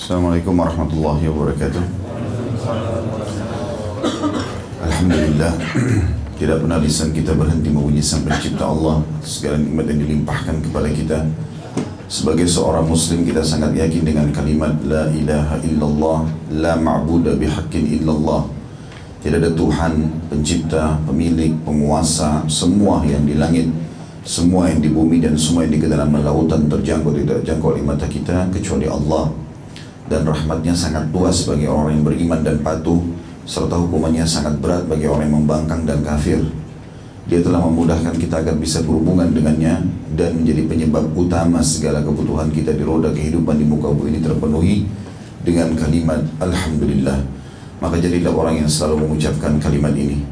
Assalamualaikum warahmatullahi wabarakatuh. Alhamdulillah Tidak pernah lisan kita berhenti memuji sang pencipta Allah. Segala nikmat yang dilimpahkan kepada kita. Sebagai seorang muslim kita sangat yakin dengan kalimat La ilaha illallah La ma'buda bihaqqin illallah. Tidak ada Tuhan, pencipta, pemilik, penguasa Semua yang di langit Semua yang di bumi dan semua yang di kedalaman lautan Terjangkau tidak terjangkau oleh mata kita Kecuali Allah Dan rahmatnya sangat luas bagi orang yang beriman dan patuh serta hukumannya sangat berat bagi orang yang membangkang dan kafir. Dia telah memudahkan kita agar bisa berhubungan dengannya dan menjadi penyebab utama segala kebutuhan kita di roda kehidupan di muka bumi ini terpenuhi dengan kalimat Alhamdulillah. Maka jadilah orang yang selalu mengucapkan kalimat ini.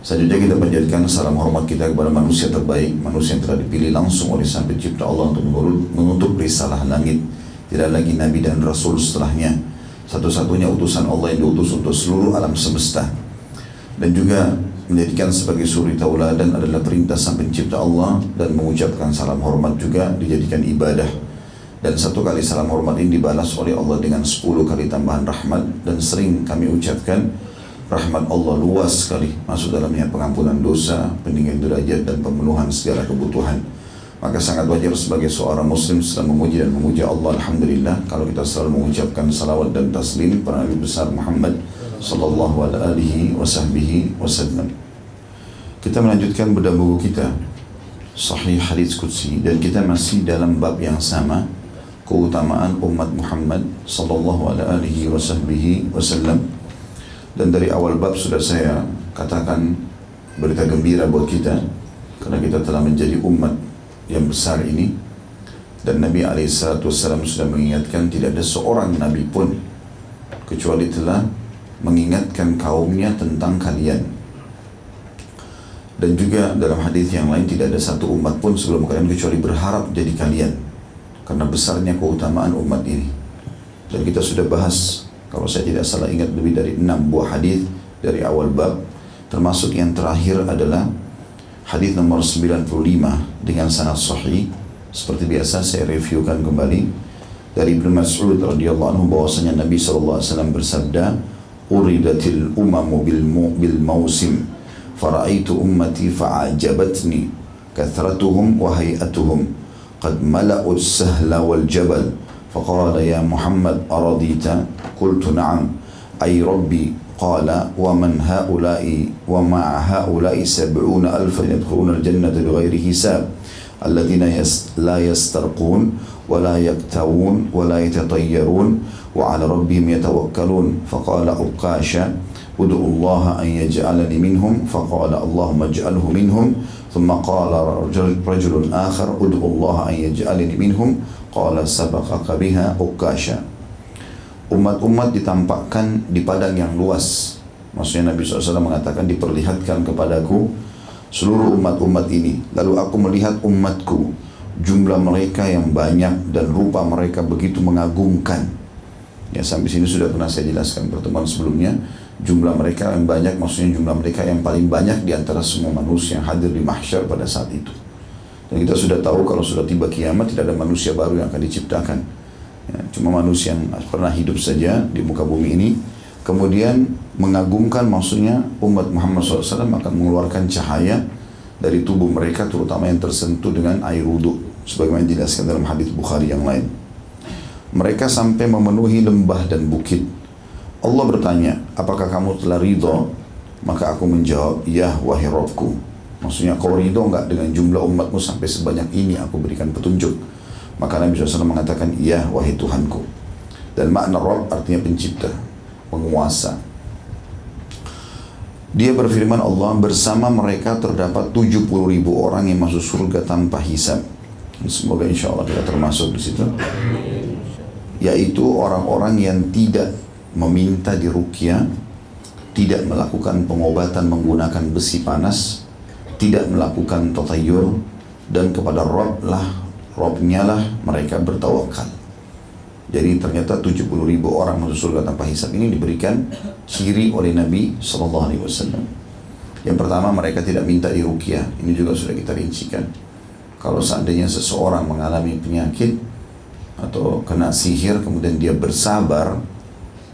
Selanjutnya kita panjatkan salam hormat kita kepada manusia terbaik, manusia yang telah dipilih langsung oleh Sang Pencipta Allah untuk menutup risalah langit. Tidak lagi Nabi dan Rasul setelahnya. Satu-satunya utusan Allah yang diutus untuk seluruh alam semesta. Dan juga menjadikan sebagai suri tauladan adalah perintah sang pencipta Allah dan mengucapkan salam hormat juga dijadikan ibadah. Dan satu kali salam hormat ini dibalas oleh Allah dengan sepuluh kali tambahan rahmat dan sering kami ucapkan rahmat Allah luas sekali masuk dalamnya pengampunan dosa, peninggian derajat dan pemenuhan segala kebutuhan. Maka sangat wajar sebagai seorang muslim setelah memuji dan memuja Allah Alhamdulillah kalau kita selalu mengucapkan salawat dan taslim para Nabi besar Muhammad sallallahu alaihi wasallam. Kita melanjutkan bedah buku kita Sahih Hadis Qudsi dan kita masih dalam bab yang sama keutamaan umat Muhammad sallallahu alaihi wasallam. Dan dari awal bab sudah saya katakan berita gembira buat kita karena kita telah menjadi umat yang besar ini. Dan Nabi SAW sudah mengingatkan tidak ada seorang Nabi pun kecuali telah mengingatkan kaumnya tentang kalian. Dan juga dalam hadis yang lain tidak ada satu umat pun sebelum kalian kecuali berharap jadi kalian karena besarnya keutamaan umat ini. Dan kita sudah bahas kalau saya tidak salah ingat lebih dari enam buah hadis dari awal bab. Termasuk yang terakhir adalah hadis nomor 95 dengan sanad sahih seperti biasa saya reviewkan kembali dari Ibnu Mas'ud radhiyallahu anhu bahwasanya Nabi sallallahu alaihi wasallam bersabda uridatil umamu bil bil mausim faraitu ummati fa'ajabatni kathratuhum wa hay'atuhum qad mala'u as-sahla wal jabal فقال يا محمد أرضيت قلت نعم أي ربي قال ومن هؤلاء ومع هؤلاء سبعون ألفا يدخلون الجنة بغير حساب الذين لا يسترقون ولا يكتوون ولا يتطيرون وعلى ربهم يتوكلون. فقال عكاشة ادعوا الله أن يجعلني منهم. فقال اللهم اجعله منهم. ثم قال رجل آخر ادعوا الله أن يجعلني منهم. قال سبقك بها عكاشة umat-umat ditampakkan di padang yang luas. Maksudnya Nabi SAW mengatakan diperlihatkan kepadaku seluruh umat-umat ini. Lalu aku melihat umatku, jumlah mereka yang banyak dan rupa mereka begitu mengagumkan. Ya sampai sini sudah pernah saya jelaskan pertemuan sebelumnya. Jumlah mereka yang banyak maksudnya jumlah mereka yang paling banyak di antara semua manusia yang hadir di mahsyar pada saat itu. Dan kita sudah tahu kalau sudah tiba kiamat tidak ada manusia baru yang akan diciptakan ya, cuma manusia yang pernah hidup saja di muka bumi ini kemudian mengagumkan maksudnya umat Muhammad SAW akan mengeluarkan cahaya dari tubuh mereka terutama yang tersentuh dengan air wudhu sebagaimana dijelaskan dalam hadis Bukhari yang lain. Mereka sampai memenuhi lembah dan bukit. Allah bertanya apakah kamu telah ridho? Maka aku menjawab ya wahai Robku. Maksudnya kau ridho enggak dengan jumlah umatmu sampai sebanyak ini? Aku berikan petunjuk maka Nabi SAW mengatakan, Ya wahai Tuhanku. Dan makna Rabb artinya pencipta, penguasa. Dia berfirman Allah bersama mereka terdapat 70 ribu orang yang masuk surga tanpa hisab. Semoga insya Allah kita termasuk di situ. Yaitu orang-orang yang tidak meminta dirukyah, tidak melakukan pengobatan menggunakan besi panas, tidak melakukan totayur, dan kepada Rabb lah Robnya lah mereka bertawakal. Jadi ternyata 70 ribu orang masuk surga tanpa hisab ini diberikan ciri oleh Nabi Wasallam. Yang pertama mereka tidak minta dirukyah. Ini juga sudah kita rincikan. Kalau seandainya seseorang mengalami penyakit, atau kena sihir kemudian dia bersabar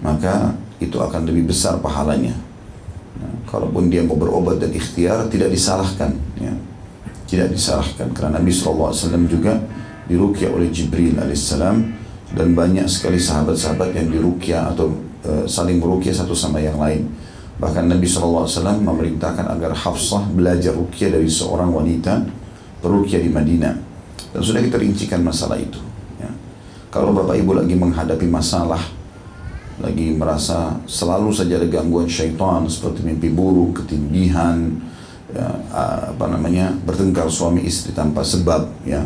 maka itu akan lebih besar pahalanya. Nah, kalaupun dia mau berobat dan ikhtiar tidak disalahkan, ya. Tidak disalahkan karena Nabi SAW juga dirukyah oleh Jibril alaihissalam dan banyak sekali sahabat-sahabat yang dirukyah atau e, saling merukyah satu sama yang lain. Bahkan Nabi SAW memerintahkan agar Hafsah belajar rukyah dari seorang wanita perukyah di Madinah. Dan sudah kita rincikan masalah itu. Ya. Kalau Bapak Ibu lagi menghadapi masalah lagi merasa selalu saja ada gangguan syaitan seperti mimpi buruk, ketindihan, ya, apa namanya bertengkar suami istri tanpa sebab, ya,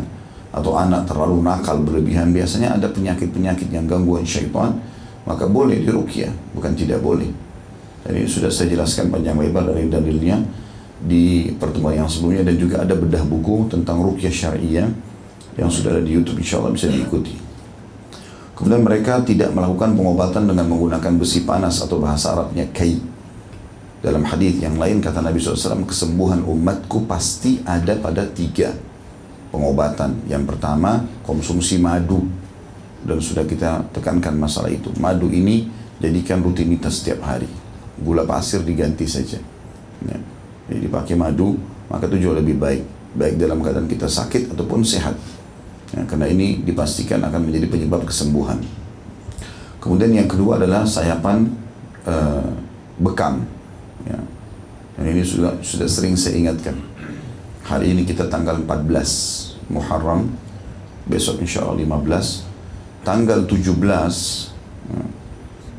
atau anak terlalu nakal berlebihan biasanya ada penyakit-penyakit yang gangguan syaitan maka boleh dirukyah bukan tidak boleh jadi sudah saya jelaskan panjang lebar dari dalilnya di pertemuan yang sebelumnya dan juga ada bedah buku tentang rukyah syariah yang sudah ada di YouTube insya Allah bisa diikuti Kemudian mereka tidak melakukan pengobatan dengan menggunakan besi panas atau bahasa Arabnya kai. Dalam hadis yang lain kata Nabi SAW, kesembuhan umatku pasti ada pada tiga pengobatan. Yang pertama, konsumsi madu. Dan sudah kita tekankan masalah itu. Madu ini jadikan rutinitas setiap hari. Gula pasir diganti saja. Ya. Jadi dipakai madu, maka itu jauh lebih baik. Baik dalam keadaan kita sakit ataupun sehat. Ya, karena ini dipastikan akan menjadi penyebab kesembuhan. Kemudian yang kedua adalah sayapan uh, bekam. Ya. Dan ini sudah sudah sering saya ingatkan. Hari ini kita tanggal 14 Muharram, besok insya Allah 15, tanggal 17, ya,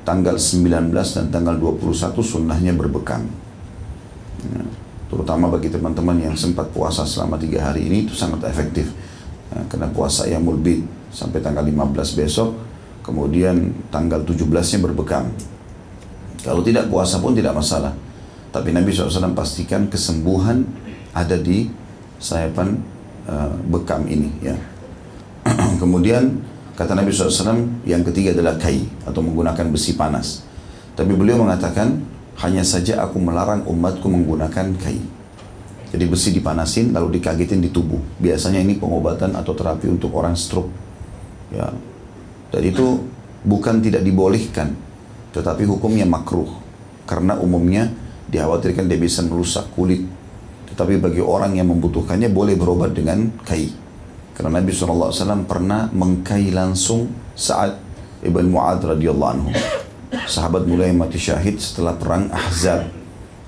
tanggal 19 dan tanggal 21 sunnahnya berbekam. Ya. Terutama bagi teman-teman yang sempat puasa selama tiga hari ini itu sangat efektif Nah, kena puasa yang mulbid sampai tanggal 15 besok, kemudian tanggal 17-nya berbekam. Kalau tidak puasa pun tidak masalah. Tapi Nabi SAW pastikan kesembuhan ada di sayapan uh, bekam ini. Ya. Kemudian kata Nabi SAW yang ketiga adalah kai atau menggunakan besi panas. Tapi beliau mengatakan hanya saja aku melarang umatku menggunakan kai. Jadi besi dipanasin lalu dikagetin di tubuh. Biasanya ini pengobatan atau terapi untuk orang stroke. Ya. Dan itu bukan tidak dibolehkan, tetapi hukumnya makruh. Karena umumnya dikhawatirkan dia bisa merusak kulit. Tetapi bagi orang yang membutuhkannya boleh berobat dengan kai. Karena Nabi SAW pernah mengkai langsung saat Ibn Mu'ad radhiyallahu anhu. Sahabat mulai mati syahid setelah perang Ahzab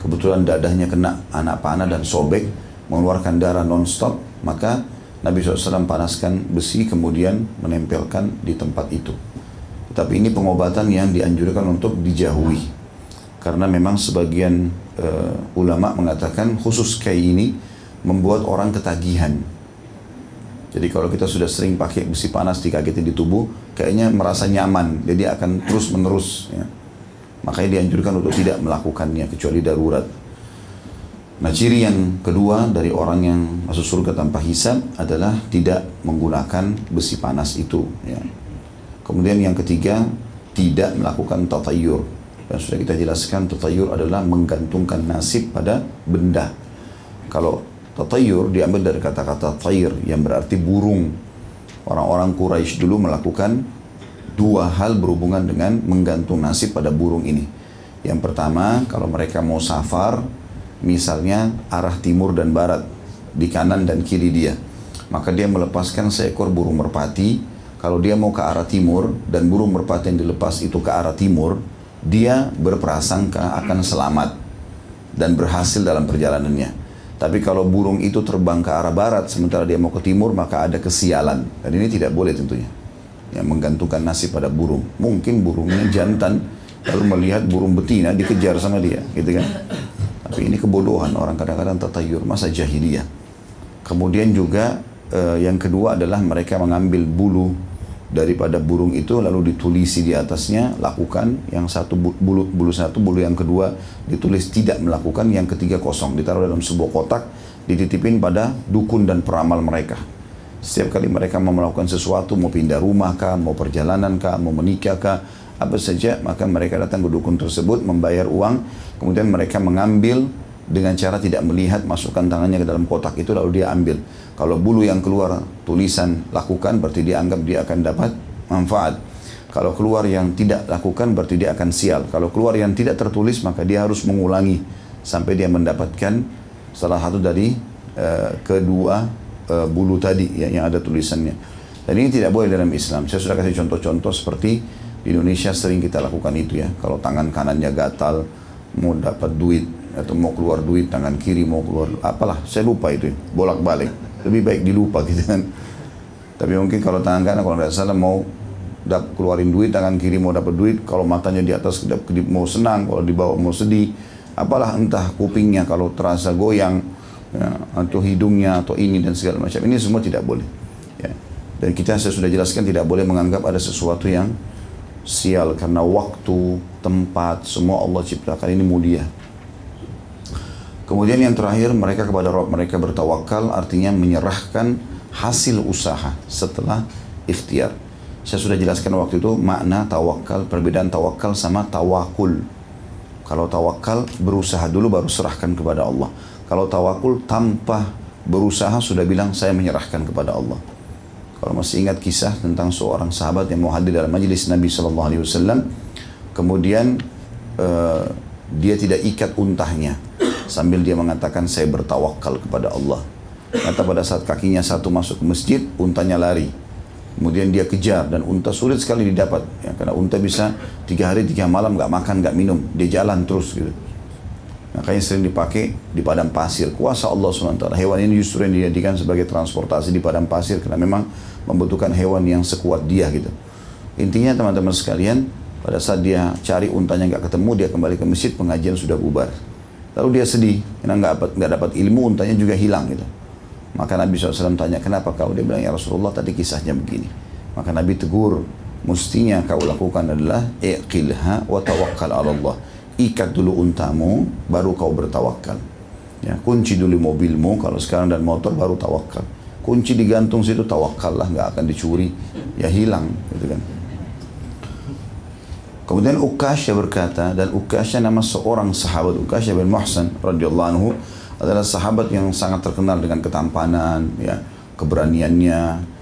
kebetulan dadahnya kena anak panah dan sobek, mengeluarkan darah non-stop, maka Nabi SAW panaskan besi kemudian menempelkan di tempat itu. Tapi ini pengobatan yang dianjurkan untuk dijauhi. Karena memang sebagian uh, ulama mengatakan khusus kayak ini membuat orang ketagihan. Jadi kalau kita sudah sering pakai besi panas dikagetin di tubuh, kayaknya merasa nyaman, jadi akan terus menerus. Ya. Makanya dianjurkan untuk tidak melakukannya kecuali darurat. Nah ciri yang kedua dari orang yang masuk surga tanpa hisab adalah tidak menggunakan besi panas itu. Ya. Kemudian yang ketiga tidak melakukan tatayur. Dan sudah kita jelaskan tatayur adalah menggantungkan nasib pada benda. Kalau tatayur diambil dari kata-kata tayr yang berarti burung. Orang-orang Quraisy dulu melakukan dua hal berhubungan dengan menggantung nasib pada burung ini. Yang pertama, kalau mereka mau safar, misalnya arah timur dan barat, di kanan dan kiri dia. Maka dia melepaskan seekor burung merpati, kalau dia mau ke arah timur dan burung merpati yang dilepas itu ke arah timur, dia berprasangka akan selamat dan berhasil dalam perjalanannya. Tapi kalau burung itu terbang ke arah barat sementara dia mau ke timur maka ada kesialan. Dan ini tidak boleh tentunya yang menggantungkan nasib pada burung. Mungkin burungnya jantan lalu melihat burung betina dikejar sama dia, gitu kan? Tapi ini kebodohan orang kadang-kadang tertayur masa jahiliyah. Kemudian juga eh, yang kedua adalah mereka mengambil bulu daripada burung itu lalu ditulisi di atasnya lakukan yang satu bulu bulu satu bulu yang kedua ditulis tidak melakukan yang ketiga kosong. Ditaruh dalam sebuah kotak dititipin pada dukun dan peramal mereka. Setiap kali mereka mau melakukan sesuatu, mau pindah rumah kah, mau perjalanan kah, mau menikah kah, apa saja, maka mereka datang ke dukun tersebut, membayar uang, kemudian mereka mengambil dengan cara tidak melihat, masukkan tangannya ke dalam kotak itu, lalu dia ambil. Kalau bulu yang keluar tulisan lakukan, berarti dia anggap dia akan dapat manfaat. Kalau keluar yang tidak lakukan berarti dia akan sial. Kalau keluar yang tidak tertulis maka dia harus mengulangi sampai dia mendapatkan salah satu dari uh, kedua uh, bulu tadi ya, yang ada tulisannya. Dan ini tidak boleh dalam Islam. Saya sudah kasih contoh-contoh seperti di Indonesia sering kita lakukan itu ya. Kalau tangan kanannya gatal, mau dapat duit atau mau keluar duit, tangan kiri mau keluar apalah, saya lupa itu bolak-balik. Lebih baik dilupa gitu kan. Tapi mungkin kalau tangan kanan kalau tidak salah mau dap, keluarin duit tangan kiri mau dapat duit kalau matanya di atas mau senang kalau di bawah mau sedih apalah entah kupingnya kalau terasa goyang ya, atau hidungnya atau ini dan segala macam ini semua tidak boleh ya. dan kita saya sudah jelaskan tidak boleh menganggap ada sesuatu yang sial karena waktu tempat semua Allah ciptakan ini mulia kemudian yang terakhir mereka kepada Rabb mereka bertawakal artinya menyerahkan hasil usaha setelah ikhtiar saya sudah jelaskan waktu itu makna tawakal, perbedaan tawakal sama tawakul. Kalau tawakal berusaha dulu baru serahkan kepada Allah. Kalau tawakul tanpa berusaha sudah bilang saya menyerahkan kepada Allah. Kalau masih ingat kisah tentang seorang sahabat yang mau hadir dalam majelis Nabi Shallallahu Alaihi Wasallam, kemudian uh, dia tidak ikat untahnya sambil dia mengatakan saya bertawakal kepada Allah. Kata pada saat kakinya satu masuk ke masjid, untanya lari. Kemudian dia kejar dan unta sulit sekali didapat. Ya, karena unta bisa tiga hari tiga malam nggak makan nggak minum, dia jalan terus gitu. Makanya sering dipakai di padang pasir. Kuasa Allah SWT. Hewan ini justru yang dijadikan sebagai transportasi di padang pasir karena memang membutuhkan hewan yang sekuat dia gitu. Intinya teman-teman sekalian, pada saat dia cari untanya nggak ketemu, dia kembali ke masjid, pengajian sudah bubar. Lalu dia sedih, karena nggak dapat nggak dapat ilmu, untanya juga hilang gitu. Maka Nabi SAW tanya, kenapa kau? Dia bilang, ya Rasulullah tadi kisahnya begini. Maka Nabi tegur, mestinya kau lakukan adalah iqilha wa tawakkal ala Allah. Ikat dulu untamu, baru kau bertawakal. Ya, kunci dulu mobilmu, kalau sekarang dan motor baru tawakal. Kunci digantung situ tawakal lah, nggak akan dicuri. Ya hilang, gitu kan. Kemudian Ukasya berkata, dan Ukasya nama seorang sahabat Ukasya bin Muhsan radhiyallahu anhu adalah sahabat yang sangat terkenal dengan ketampanan, ya, keberaniannya.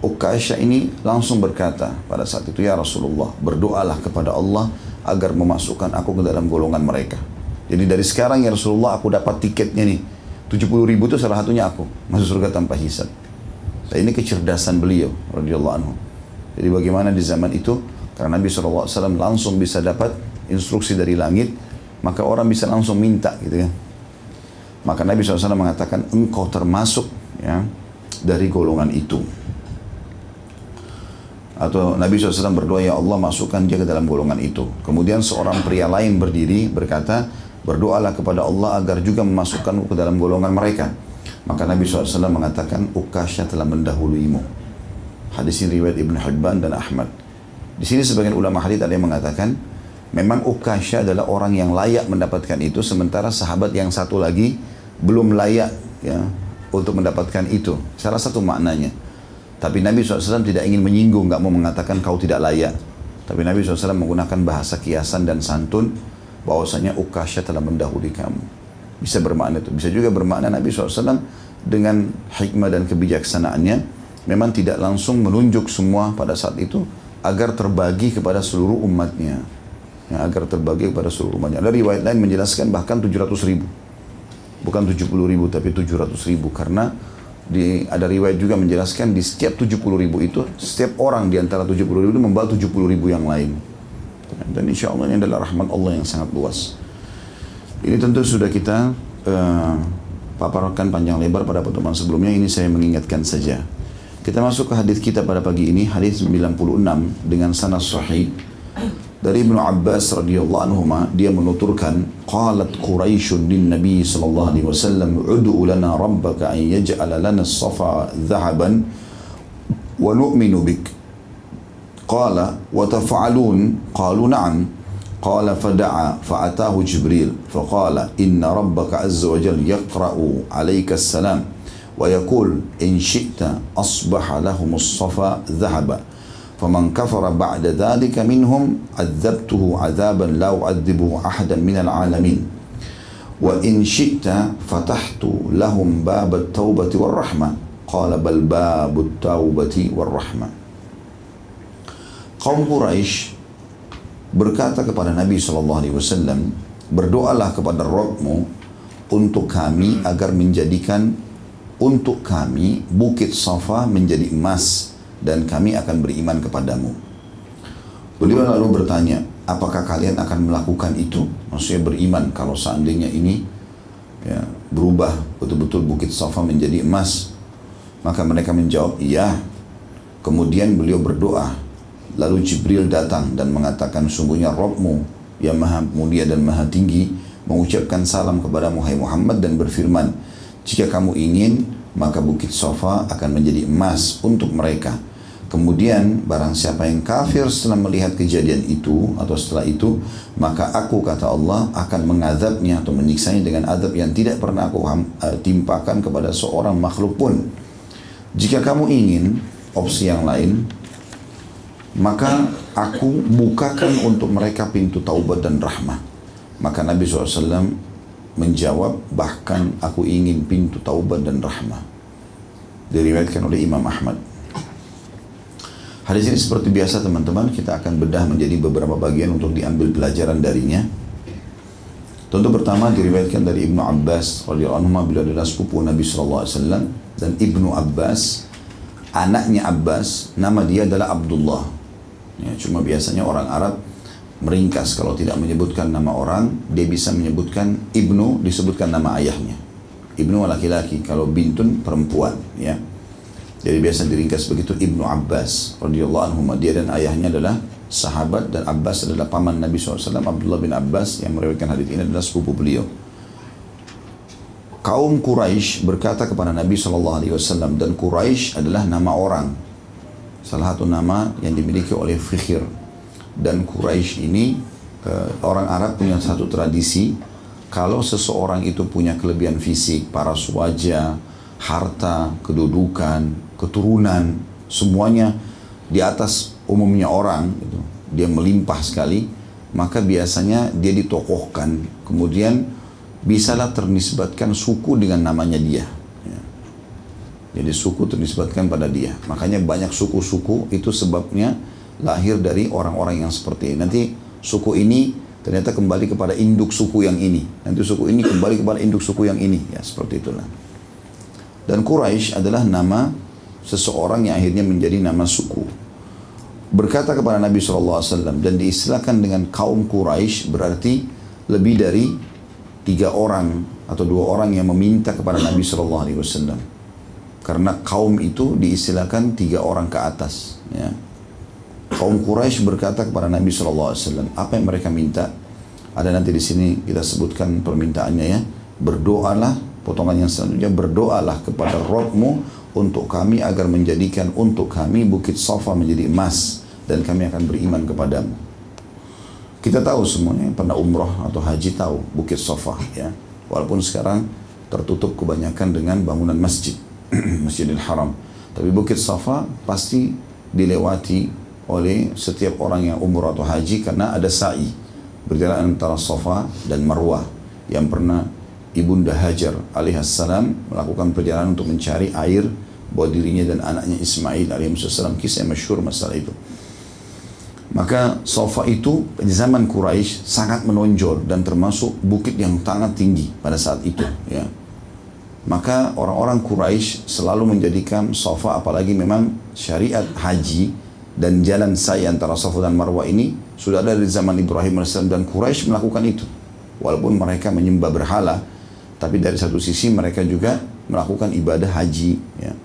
Ukaisha ini langsung berkata pada saat itu, Ya Rasulullah, berdoalah kepada Allah agar memasukkan aku ke dalam golongan mereka. Jadi dari sekarang ya Rasulullah aku dapat tiketnya nih. 70 ribu itu salah satunya aku masuk surga tanpa hisab. Dan ini kecerdasan beliau radhiyallahu anhu. Jadi bagaimana di zaman itu karena Nabi SAW langsung bisa dapat instruksi dari langit, maka orang bisa langsung minta gitu kan. Maka Nabi SAW mengatakan engkau termasuk ya dari golongan itu. Atau Nabi SAW berdoa, Ya Allah masukkan dia ke dalam golongan itu. Kemudian seorang pria lain berdiri berkata, berdoalah kepada Allah agar juga memasukkan ke dalam golongan mereka. Maka Nabi SAW mengatakan, Ukasha telah mendahuluimu. Hadis ini riwayat Ibn Hibban dan Ahmad. Di sini sebagian ulama hadis ada yang mengatakan, memang Ukasha adalah orang yang layak mendapatkan itu, sementara sahabat yang satu lagi belum layak ya untuk mendapatkan itu. Salah satu maknanya. Tapi Nabi SAW tidak ingin menyinggung, nggak mau mengatakan kau tidak layak. Tapi Nabi SAW menggunakan bahasa kiasan dan santun bahwasanya Ukasha telah mendahului kamu. Bisa bermakna itu. Bisa juga bermakna Nabi SAW dengan hikmah dan kebijaksanaannya memang tidak langsung menunjuk semua pada saat itu agar terbagi kepada seluruh umatnya. Ya, agar terbagi kepada seluruh umatnya. Ada riwayat lain menjelaskan bahkan 700 ribu. Bukan 70 ribu tapi 700 ribu. Karena di, ada riwayat juga menjelaskan di setiap 70 ribu itu setiap orang di antara 70 ribu itu membawa 70 ribu yang lain. Dan insya Allah ini adalah rahmat Allah yang sangat luas. Ini tentu sudah kita uh, paparkan panjang lebar pada pertemuan sebelumnya. Ini saya mengingatkan saja kita masuk ke hadis kita pada pagi ini hadis 96 dengan sanad sahih dari Ibnu Abbas radhiyallahu anhu dia menuturkan qalat Quraisy lin Nabi sallallahu alaihi wasallam ud'u lana rabbaka an yaj'ala lana as-safa dhahaban wa nu'minu bik qala wa taf'alun qalu na'am قال فدعا فأتاه جبريل فقال إن ربك عز وجل يقرأ عليك السلام ويقول إن شئت أصبح لهم الصفا ذهبا. فمن كفر بعد ذلك منهم عذبته عذابا لا أعذبه أحدا من العالمين. وإن شئت فتحت لهم باب التوبة والرحمة. قال بل باب التوبة والرحمة. kaum Quraisy berkata kepada Nabi SAW, berdoalah kepada Rabbmu untuk kami agar menjadikan untuk kami bukit Safa menjadi emas dan kami akan beriman kepadamu. Beliau lalu bertanya, apakah kalian akan melakukan itu? Maksudnya beriman kalau seandainya ini ya, berubah betul-betul bukit Safa menjadi emas. Maka mereka menjawab, iya. Kemudian beliau berdoa. Lalu Jibril datang dan mengatakan, sungguhnya Robmu yang maha mulia dan maha tinggi mengucapkan salam kepada Muhammad dan berfirman, jika kamu ingin, maka bukit sofa akan menjadi emas untuk mereka. Kemudian barang siapa yang kafir setelah melihat kejadian itu atau setelah itu maka aku kata Allah akan mengadabnya atau menyiksanya dengan adab yang tidak pernah aku uh, timpakan kepada seorang makhluk pun. Jika kamu ingin opsi yang lain maka aku bukakan untuk mereka pintu taubat dan rahmah. Maka Nabi SAW menjawab bahkan aku ingin pintu taubat dan rahmah. Diriwayatkan oleh Imam Ahmad. Hadis ini seperti biasa teman-teman kita akan bedah menjadi beberapa bagian untuk diambil pelajaran darinya. Tentu pertama diriwayatkan dari Ibnu Abbas radhiyallahu anhu beliau adalah sepupu Nabi sallallahu alaihi wasallam dan Ibnu Abbas anaknya Abbas nama dia adalah Abdullah. Ya, cuma biasanya orang Arab meringkas kalau tidak menyebutkan nama orang dia bisa menyebutkan Ibnu disebutkan nama ayahnya. Ibnu laki-laki kalau bintun perempuan ya. Jadi biasa diringkas begitu Ibnu Abbas radhiyallahu anhu dia dan ayahnya adalah sahabat dan Abbas adalah paman Nabi SAW Abdullah bin Abbas yang meriwayatkan hadis ini adalah sepupu beliau. Kaum Quraisy berkata kepada Nabi SAW dan Quraisy adalah nama orang. Salah satu nama yang dimiliki oleh Fikhir dan Quraisy ini eh, orang Arab punya satu tradisi kalau seseorang itu punya kelebihan fisik, paras wajah, harta, kedudukan, keturunan, semuanya di atas umumnya orang, gitu. dia melimpah sekali, maka biasanya dia ditokohkan, kemudian bisalah ternisbatkan suku dengan namanya dia. Ya. Jadi suku ternisbatkan pada dia. Makanya banyak suku-suku itu sebabnya lahir dari orang-orang yang seperti ini. Nanti suku ini ternyata kembali kepada induk suku yang ini. Nanti suku ini kembali kepada induk suku yang ini. Ya seperti itulah. Dan Quraisy adalah nama seseorang yang akhirnya menjadi nama suku. Berkata kepada Nabi SAW dan diistilahkan dengan kaum Quraisy berarti lebih dari tiga orang atau dua orang yang meminta kepada Nabi SAW. Karena kaum itu diistilahkan tiga orang ke atas. Ya. Kaum Quraisy berkata kepada Nabi SAW, apa yang mereka minta? Ada nanti di sini kita sebutkan permintaannya ya. Berdoalah, potongan yang selanjutnya, berdoalah kepada Rabbmu untuk kami agar menjadikan untuk kami bukit Safa menjadi emas dan kami akan beriman kepadamu. Kita tahu semuanya pernah umroh atau haji tahu bukit Safa ya. Walaupun sekarang tertutup kebanyakan dengan bangunan masjid, Masjidil Haram. Tapi bukit Safa pasti dilewati oleh setiap orang yang umroh atau haji karena ada sa'i berjalan antara Safa dan Marwah yang pernah Ibunda Hajar alaihissalam melakukan perjalanan untuk mencari air buat dirinya dan anaknya Ismail alaihissalam kisah yang masyhur masalah itu. Maka sofa itu di zaman Quraisy sangat menonjol dan termasuk bukit yang sangat tinggi pada saat itu ya. Maka orang-orang Quraisy selalu menjadikan sofa apalagi memang syariat haji dan jalan saya antara Safa dan Marwah ini sudah ada dari zaman Ibrahim AS dan Quraisy melakukan itu. Walaupun mereka menyembah berhala, tapi dari satu sisi mereka juga melakukan ibadah haji. Ya.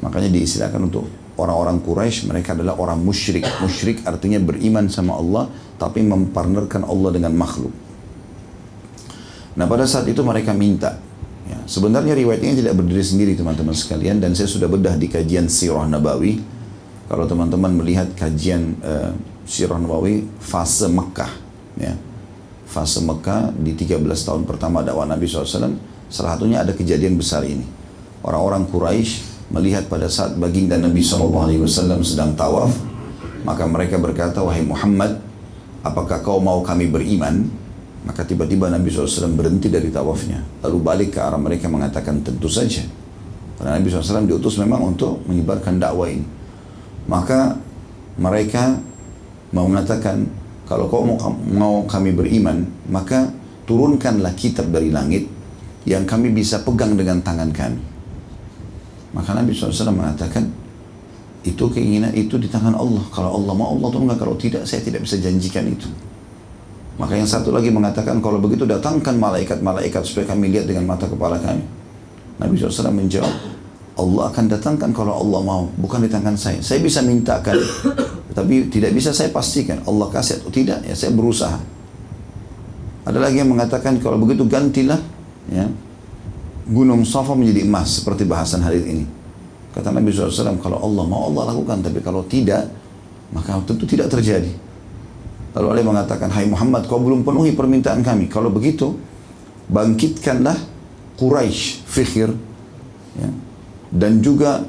Makanya diistilahkan untuk orang-orang Quraisy mereka adalah orang musyrik. Musyrik artinya beriman sama Allah tapi mempartnerkan Allah dengan makhluk. Nah pada saat itu mereka minta. Ya, sebenarnya riwayatnya tidak berdiri sendiri teman-teman sekalian dan saya sudah bedah di kajian Sirah Nabawi. Kalau teman-teman melihat kajian uh, Sirah Nabawi fase Mekah, ya, fase Mekah di 13 tahun pertama dakwah Nabi SAW, salah satunya ada kejadian besar ini. Orang-orang Quraisy melihat pada saat baginda Nabi SAW sedang tawaf, maka mereka berkata, wahai Muhammad, apakah kau mau kami beriman? Maka tiba-tiba Nabi SAW berhenti dari tawafnya, lalu balik ke arah mereka mengatakan tentu saja. Karena Nabi SAW diutus memang untuk menyebarkan dakwah ini. Maka mereka mau mengatakan kalau kau mau, mau kami beriman maka turunkanlah kitab dari langit yang kami bisa pegang dengan tangan kami. Maka Nabi SAW mengatakan itu keinginan itu di tangan Allah. Kalau Allah mau Allah turunkan kalau tidak saya tidak bisa janjikan itu. Maka yang satu lagi mengatakan kalau begitu datangkan malaikat-malaikat supaya kami lihat dengan mata kepala kami. Nabi SAW menjawab Allah akan datangkan kalau Allah mau bukan di tangan saya. Saya bisa mintakan tapi tidak bisa saya pastikan Allah kasih atau tidak ya saya berusaha. Ada lagi yang mengatakan kalau begitu gantilah ya. Gunung Safa menjadi emas seperti bahasan hari ini. Kata Nabi SAW kalau Allah mau Allah lakukan tapi kalau tidak maka tentu tidak terjadi. Lalu Allah mengatakan hai Muhammad kau belum penuhi permintaan kami. Kalau begitu bangkitkanlah Quraisy Fikhir ya, dan juga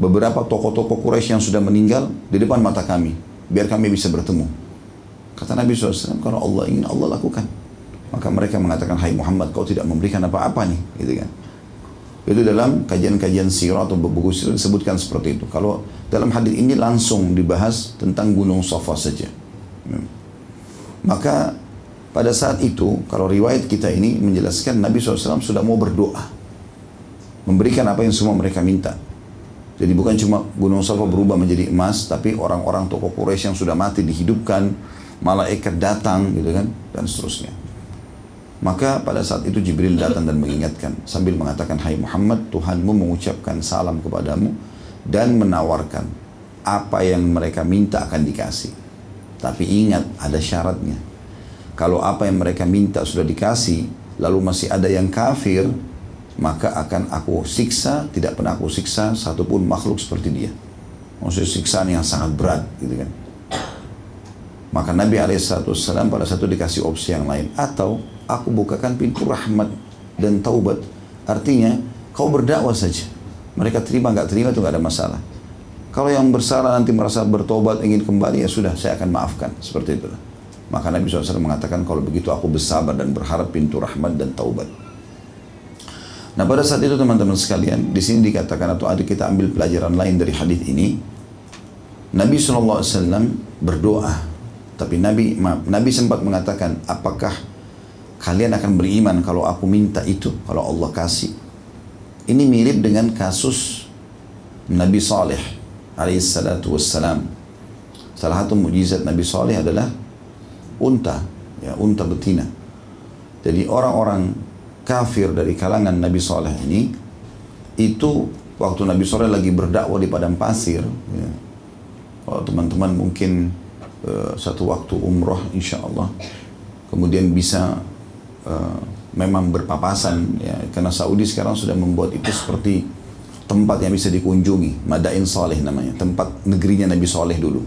beberapa tokoh-tokoh Quraisy yang sudah meninggal di depan mata kami, biar kami bisa bertemu. Kata Nabi SAW, kalau Allah ingin Allah lakukan. Maka mereka mengatakan, Hai Muhammad, kau tidak memberikan apa-apa nih, gitu kan. Itu dalam kajian-kajian sirah atau buku sirah disebutkan seperti itu. Kalau dalam hadis ini langsung dibahas tentang gunung Safa saja. Maka pada saat itu, kalau riwayat kita ini menjelaskan Nabi SAW sudah mau berdoa. Memberikan apa yang semua mereka minta. Jadi bukan cuma Gunung Safa berubah menjadi emas, tapi orang-orang tokoh Quraisy yang sudah mati dihidupkan, malaikat datang gitu kan, dan seterusnya. Maka pada saat itu Jibril datang dan mengingatkan sambil mengatakan, Hai Muhammad, Tuhanmu mengucapkan salam kepadamu dan menawarkan apa yang mereka minta akan dikasih. Tapi ingat ada syaratnya. Kalau apa yang mereka minta sudah dikasih, lalu masih ada yang kafir, maka akan aku siksa, tidak pernah aku siksa satupun makhluk seperti dia. Maksudnya siksaan yang sangat berat gitu kan. Maka Nabi SAW pada satu dikasih opsi yang lain. Atau aku bukakan pintu rahmat dan taubat. Artinya kau berdakwah saja. Mereka terima nggak terima itu nggak ada masalah. Kalau yang bersalah nanti merasa bertobat ingin kembali ya sudah saya akan maafkan seperti itu. Maka Nabi SAW mengatakan kalau begitu aku bersabar dan berharap pintu rahmat dan taubat. Nah pada saat itu teman-teman sekalian, di sini dikatakan atau ada kita ambil pelajaran lain dari hadis ini, Nabi SAW berdoa, tapi Nabi Nabi sempat mengatakan, apakah kalian akan beriman kalau aku minta itu, kalau Allah kasih? Ini mirip dengan kasus Nabi Saleh alaihissalatu wassalam. Salah satu mujizat Nabi Saleh adalah unta, ya unta betina. Jadi orang-orang kafir dari kalangan Nabi Soleh ini itu waktu Nabi Soleh lagi berdakwah di padang pasir ya. teman-teman mungkin uh, satu waktu umroh insya Allah kemudian bisa uh, memang berpapasan ya karena Saudi sekarang sudah membuat itu seperti tempat yang bisa dikunjungi Madain Soleh namanya tempat negerinya Nabi Soleh dulu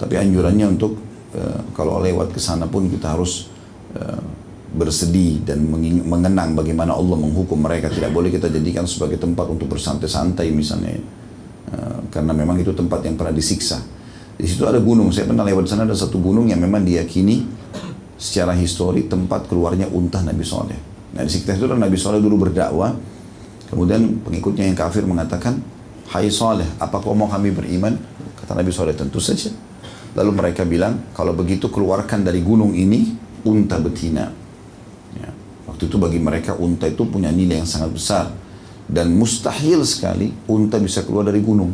tapi anjurannya untuk uh, kalau lewat ke sana pun kita harus uh, bersedih dan mengenang bagaimana Allah menghukum mereka. Tidak boleh kita jadikan sebagai tempat untuk bersantai-santai misalnya. Uh, karena memang itu tempat yang pernah disiksa. Di situ ada gunung. Saya pernah lewat sana ada satu gunung yang memang diyakini secara histori tempat keluarnya untah Nabi Soleh. Nah di sekitar itu Nabi Soleh dulu berdakwah. Kemudian pengikutnya yang kafir mengatakan Hai Soleh apa kau mau kami beriman? Kata Nabi Soleh tentu saja. Lalu mereka bilang kalau begitu keluarkan dari gunung ini unta betina Itu bagi mereka unta itu punya nilai yang sangat besar dan mustahil sekali unta bisa keluar dari gunung.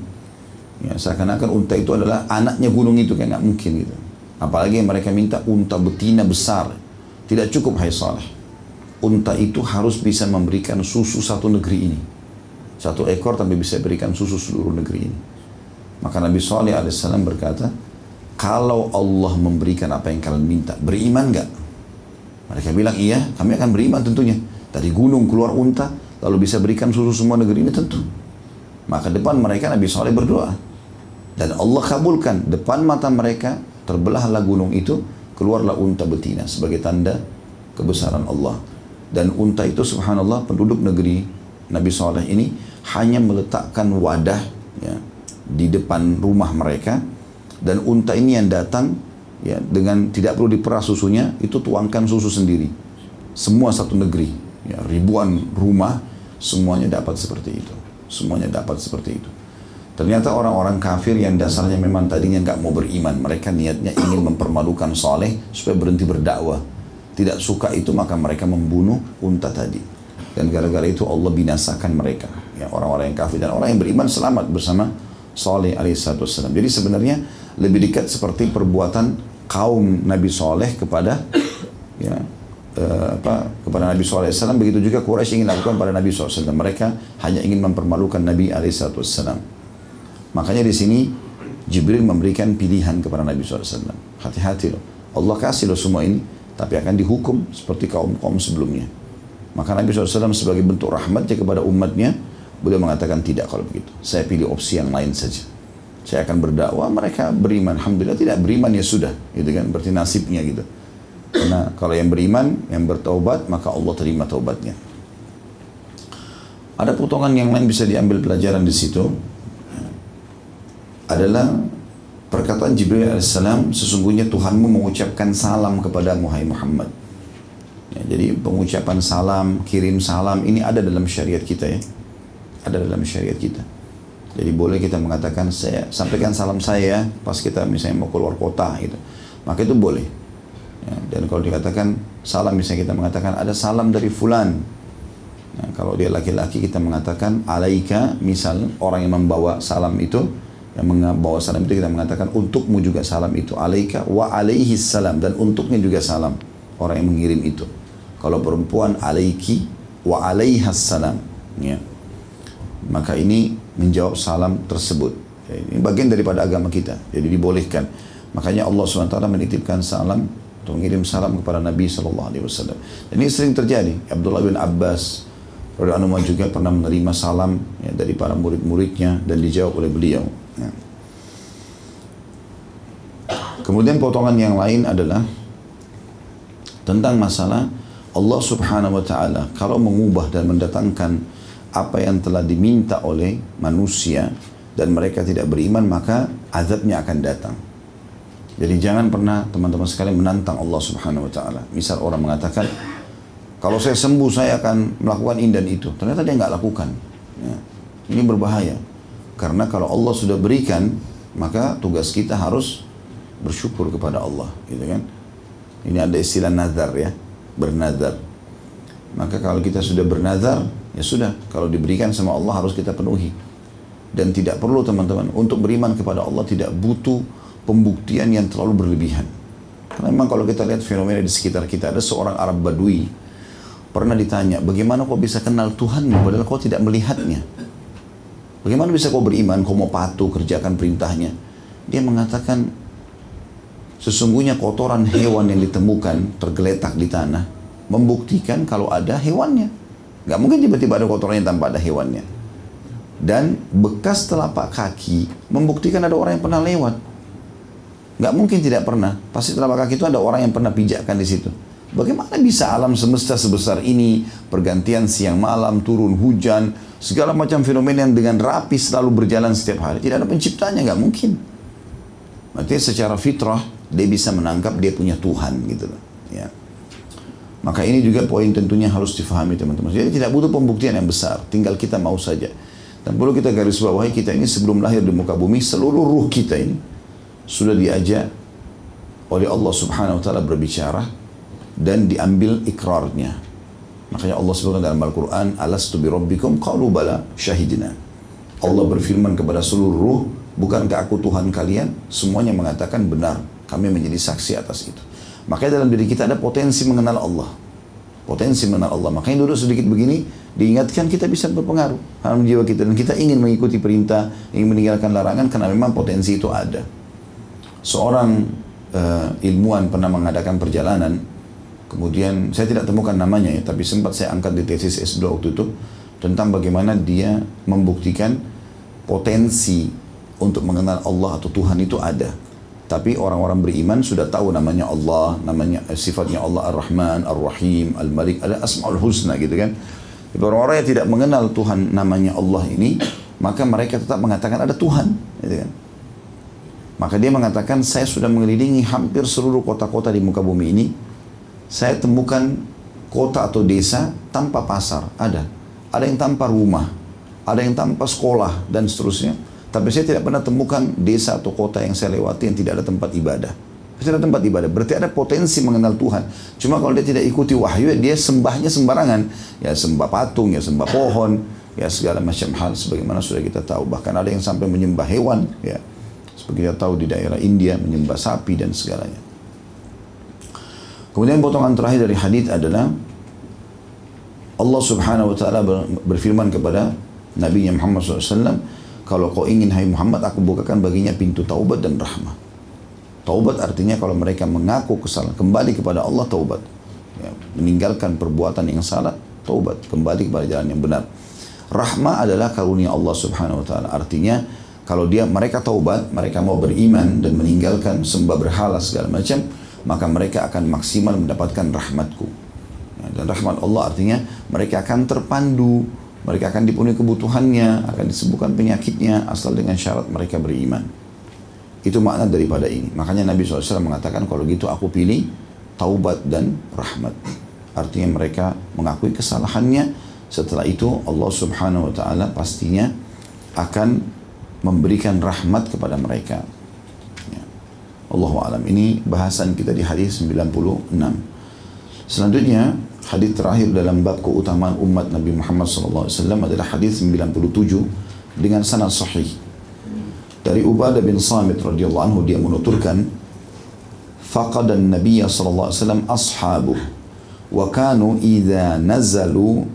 Ya, seakan-akan unta itu adalah anaknya gunung itu kayak nggak mungkin gitu. Apalagi mereka minta unta betina besar. Tidak cukup hai saleh. Unta itu harus bisa memberikan susu satu negeri ini. Satu ekor tapi bisa berikan susu seluruh negeri ini. Maka Nabi Saleh alaihissalam berkata, kalau Allah memberikan apa yang kalian minta, beriman nggak? Mereka bilang iya, kami akan beriman tentunya. Dari gunung keluar unta, lalu bisa berikan susu semua negeri ini tentu. Maka depan mereka Nabi Saleh berdoa. Dan Allah kabulkan. Depan mata mereka terbelahlah gunung itu, keluarlah unta betina sebagai tanda kebesaran Allah. Dan unta itu subhanallah penduduk negeri Nabi Saleh ini hanya meletakkan wadah ya, di depan rumah mereka dan unta ini yang datang ya dengan tidak perlu diperas susunya itu tuangkan susu sendiri semua satu negeri ya, ribuan rumah semuanya dapat seperti itu semuanya dapat seperti itu Ternyata orang-orang kafir yang dasarnya memang tadinya nggak mau beriman, mereka niatnya ingin mempermalukan Saleh supaya berhenti berdakwah. Tidak suka itu maka mereka membunuh unta tadi. Dan gara-gara itu Allah binasakan mereka. Ya, orang-orang yang kafir dan orang yang beriman selamat bersama Saleh alaihissalam. Jadi sebenarnya lebih dekat seperti perbuatan kaum Nabi Saleh kepada ya, uh, apa kepada Nabi SAW begitu juga Quraisy ingin lakukan pada Nabi SAW mereka hanya ingin mempermalukan Nabi SAW Makanya di sini Jibril memberikan pilihan kepada Nabi SAW. Hati-hati loh. Allah kasih loh semua ini, tapi akan dihukum seperti kaum-kaum sebelumnya. Maka Nabi SAW sebagai bentuk rahmatnya kepada umatnya, beliau mengatakan tidak kalau begitu. Saya pilih opsi yang lain saja. Saya akan berdakwah, mereka beriman. Alhamdulillah tidak beriman ya sudah, gitu kan. Berarti nasibnya gitu. Karena kalau yang beriman, yang bertaubat, maka Allah terima taubatnya. Ada potongan yang lain bisa diambil pelajaran di situ adalah perkataan Jibril AS sesungguhnya Tuhanmu mengucapkan salam kepada Muhammad ya, jadi pengucapan salam kirim salam ini ada dalam syariat kita ya ada dalam syariat kita jadi boleh kita mengatakan saya sampaikan salam saya pas kita misalnya mau keluar kota gitu. Maka itu boleh. Ya, dan kalau dikatakan salam misalnya kita mengatakan ada salam dari fulan. Nah, kalau dia laki-laki kita mengatakan alaika misal orang yang membawa salam itu yang membawa salam itu kita mengatakan untukmu juga salam itu. Alaika wa alaihi salam dan untuknya juga salam orang yang mengirim itu. Kalau perempuan alaiki wa alaiha salam. Ya. Maka ini menjawab salam tersebut. Ya, ini bagian daripada agama kita. Jadi dibolehkan. Makanya Allah SWT menitipkan salam untuk mengirim salam kepada Nabi SAW dan ini sering terjadi. Abdullah bin Abbas Radhiallahu juga pernah menerima salam ya, dari para murid-muridnya dan dijawab oleh beliau. Ya. Kemudian potongan yang lain adalah tentang masalah Allah subhanahu wa ta'ala. Kalau mengubah dan mendatangkan apa yang telah diminta oleh manusia dan mereka tidak beriman maka azabnya akan datang. Jadi jangan pernah teman-teman sekalian menantang Allah subhanahu wa ta'ala. Misal orang mengatakan kalau saya sembuh saya akan melakukan ini dan itu. Ternyata dia nggak lakukan. Ya. Ini berbahaya. Karena kalau Allah sudah berikan, maka tugas kita harus bersyukur kepada Allah, gitu kan? Ini ada istilah nazar ya, bernazar. Maka kalau kita sudah bernazar, ya sudah, kalau diberikan sama Allah harus kita penuhi. Dan tidak perlu teman-teman, untuk beriman kepada Allah tidak butuh pembuktian yang terlalu berlebihan. Karena memang kalau kita lihat fenomena di sekitar kita, ada seorang Arab Badui, pernah ditanya, bagaimana kau bisa kenal Tuhan padahal kau tidak melihatnya? Bagaimana bisa kau beriman, kau mau patuh kerjakan perintahnya? Dia mengatakan, sesungguhnya kotoran hewan yang ditemukan tergeletak di tanah, membuktikan kalau ada hewannya. Gak mungkin tiba-tiba ada kotorannya tanpa ada hewannya. Dan bekas telapak kaki membuktikan ada orang yang pernah lewat. Gak mungkin tidak pernah. Pasti telapak kaki itu ada orang yang pernah pijakkan di situ. Bagaimana bisa alam semesta sebesar ini, pergantian siang malam, turun hujan, segala macam fenomena yang dengan rapi selalu berjalan setiap hari. Tidak ada penciptanya, nggak mungkin. Berarti secara fitrah, dia bisa menangkap dia punya Tuhan gitu loh. Ya. Maka ini juga poin tentunya harus difahami teman-teman. Jadi tidak butuh pembuktian yang besar, tinggal kita mau saja. Dan perlu kita garis bawahi kita ini sebelum lahir di muka bumi, seluruh ruh kita ini sudah diajak oleh Allah Subhanahu wa taala berbicara dan diambil ikrarnya. Makanya Allah sebutkan dalam Al-Quran, Alastu bi rabbikum qalu bala syahidina. Allah berfirman kepada seluruh bukankah aku Tuhan kalian? Semuanya mengatakan benar, kami menjadi saksi atas itu. Makanya dalam diri kita ada potensi mengenal Allah. Potensi mengenal Allah. Makanya dulu sedikit begini, diingatkan kita bisa berpengaruh dalam jiwa kita. Dan kita ingin mengikuti perintah, ingin meninggalkan larangan karena memang potensi itu ada. Seorang uh, ilmuwan pernah mengadakan perjalanan Kemudian saya tidak temukan namanya ya, tapi sempat saya angkat di tesis S2 waktu itu tentang bagaimana dia membuktikan potensi untuk mengenal Allah atau Tuhan itu ada. Tapi orang-orang beriman sudah tahu namanya Allah, namanya eh, sifatnya Allah Ar-Rahman, Ar-Rahim, Al-Malik, ada Asmaul Husna gitu kan. Orang-orang yang tidak mengenal Tuhan namanya Allah ini, maka mereka tetap mengatakan ada Tuhan, gitu kan. Maka dia mengatakan saya sudah mengelilingi hampir seluruh kota-kota di muka bumi ini, saya temukan kota atau desa tanpa pasar, ada. Ada yang tanpa rumah, ada yang tanpa sekolah dan seterusnya. Tapi saya tidak pernah temukan desa atau kota yang saya lewati yang tidak ada tempat ibadah. Tidak ada tempat ibadah. Berarti ada potensi mengenal Tuhan. Cuma kalau dia tidak ikuti wahyu, dia sembahnya sembarangan. Ya sembah patung, ya sembah pohon, ya segala macam hal. Sebagaimana sudah kita tahu. Bahkan ada yang sampai menyembah hewan. Ya. Seperti kita tahu di daerah India, menyembah sapi dan segalanya. Kemudian potongan terakhir dari hadis adalah Allah subhanahu wa ta'ala berfirman kepada Nabi Muhammad SAW, kalau kau ingin hai Muhammad, aku bukakan baginya pintu taubat dan rahmah. Taubat artinya kalau mereka mengaku kesalahan, kembali kepada Allah taubat. Ya, meninggalkan perbuatan yang salah, taubat. Kembali kepada jalan yang benar. Rahmah adalah karunia Allah subhanahu wa ta'ala. Artinya, kalau dia mereka taubat, mereka mau beriman dan meninggalkan sembah berhala segala macam, maka mereka akan maksimal mendapatkan rahmatku. Ya, dan rahmat Allah artinya mereka akan terpandu mereka akan dipenuhi kebutuhannya, akan disembuhkan penyakitnya asal dengan syarat mereka beriman. Itu makna daripada ini. Makanya Nabi SAW mengatakan kalau gitu aku pilih taubat dan rahmat. Artinya mereka mengakui kesalahannya. Setelah itu Allah Subhanahu Wa Taala pastinya akan memberikan rahmat kepada mereka. Ya. Allah alam. Ini bahasan kita di hadis 96. Selanjutnya hadis terakhir dalam bab keutamaan umat Nabi Muhammad SAW adalah hadis 97 dengan sanad sahih. Dari Ubadah bin Samit radhiyallahu anhu dia menuturkan faqada an-nabiy sallallahu alaihi wasallam ashabuh wa kanu idza nazalu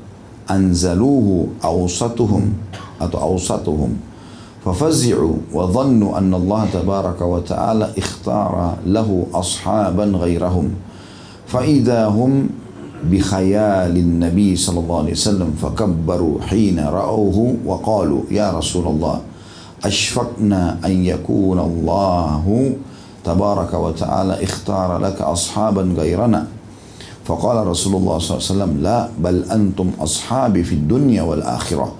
anzaluhu awsatuhum atau awsatuhum ففزعوا وظنوا أن الله تبارك وتعالى اختار له أصحابا غيرهم فإذا هم بخيال النبي صلى الله عليه وسلم فكبروا حين رأوه وقالوا يا رسول الله أشفقنا أن يكون الله تبارك وتعالى اختار لك أصحابا غيرنا. فقال رسول الله صلى الله عليه وسلم لا بل أنتم أصحابي في الدنيا والآخرة.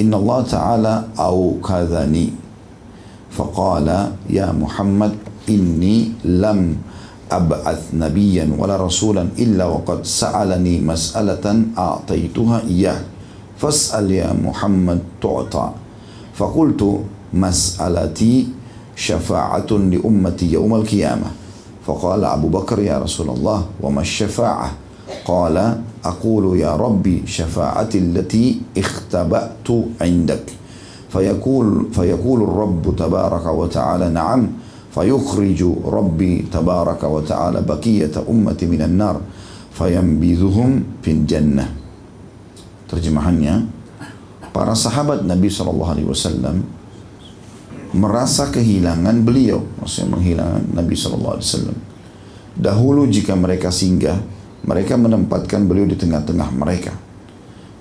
إن الله تعالى أوكذني. فقال يا محمد إني لم أبعث نبيا ولا رسولا إلا وقد سألني مسألة أعطيتها إياه. فاسأل يا محمد تعطى. فقلت مسألتي شفاعة لأمتي يوم القيامة. فقال أبو بكر يا رسول الله وما الشفاعة؟ قال أقول يا ربي شفاعتي التي اختبأت عندك. فيقول, فيقول الرب تبارك وتعالى نعم fayukhriju rabbi tabaraka wa ta'ala bakiyata ummati minan nar fayambidhuhum fil jannah terjemahannya para sahabat Nabi Shallallahu Alaihi Wasallam merasa kehilangan beliau. Maksudnya menghilangan Nabi Shallallahu Alaihi Wasallam. dahulu jika mereka singgah mereka menempatkan beliau di tengah-tengah mereka.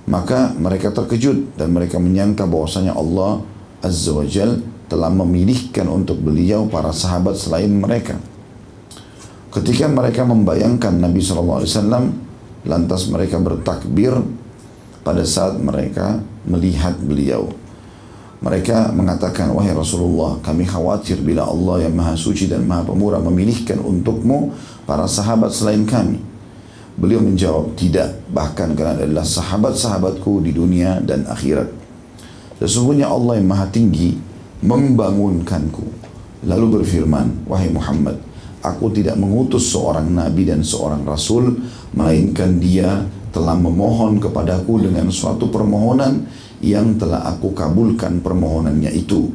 Maka mereka terkejut dan mereka menyangka bahwasanya Allah Azza wa Jal telah memilihkan untuk beliau para sahabat selain mereka. Ketika mereka membayangkan Nabi SAW, lantas mereka bertakbir pada saat mereka melihat beliau. Mereka mengatakan, wahai Rasulullah, kami khawatir bila Allah yang maha suci dan maha pemurah memilihkan untukmu para sahabat selain kami. Beliau menjawab, tidak, bahkan karena adalah sahabat-sahabatku di dunia dan akhirat. Sesungguhnya Allah yang maha tinggi membangunkanku. Lalu berfirman, wahai Muhammad, aku tidak mengutus seorang nabi dan seorang rasul, melainkan dia telah memohon kepadaku dengan suatu permohonan yang telah aku kabulkan permohonannya itu.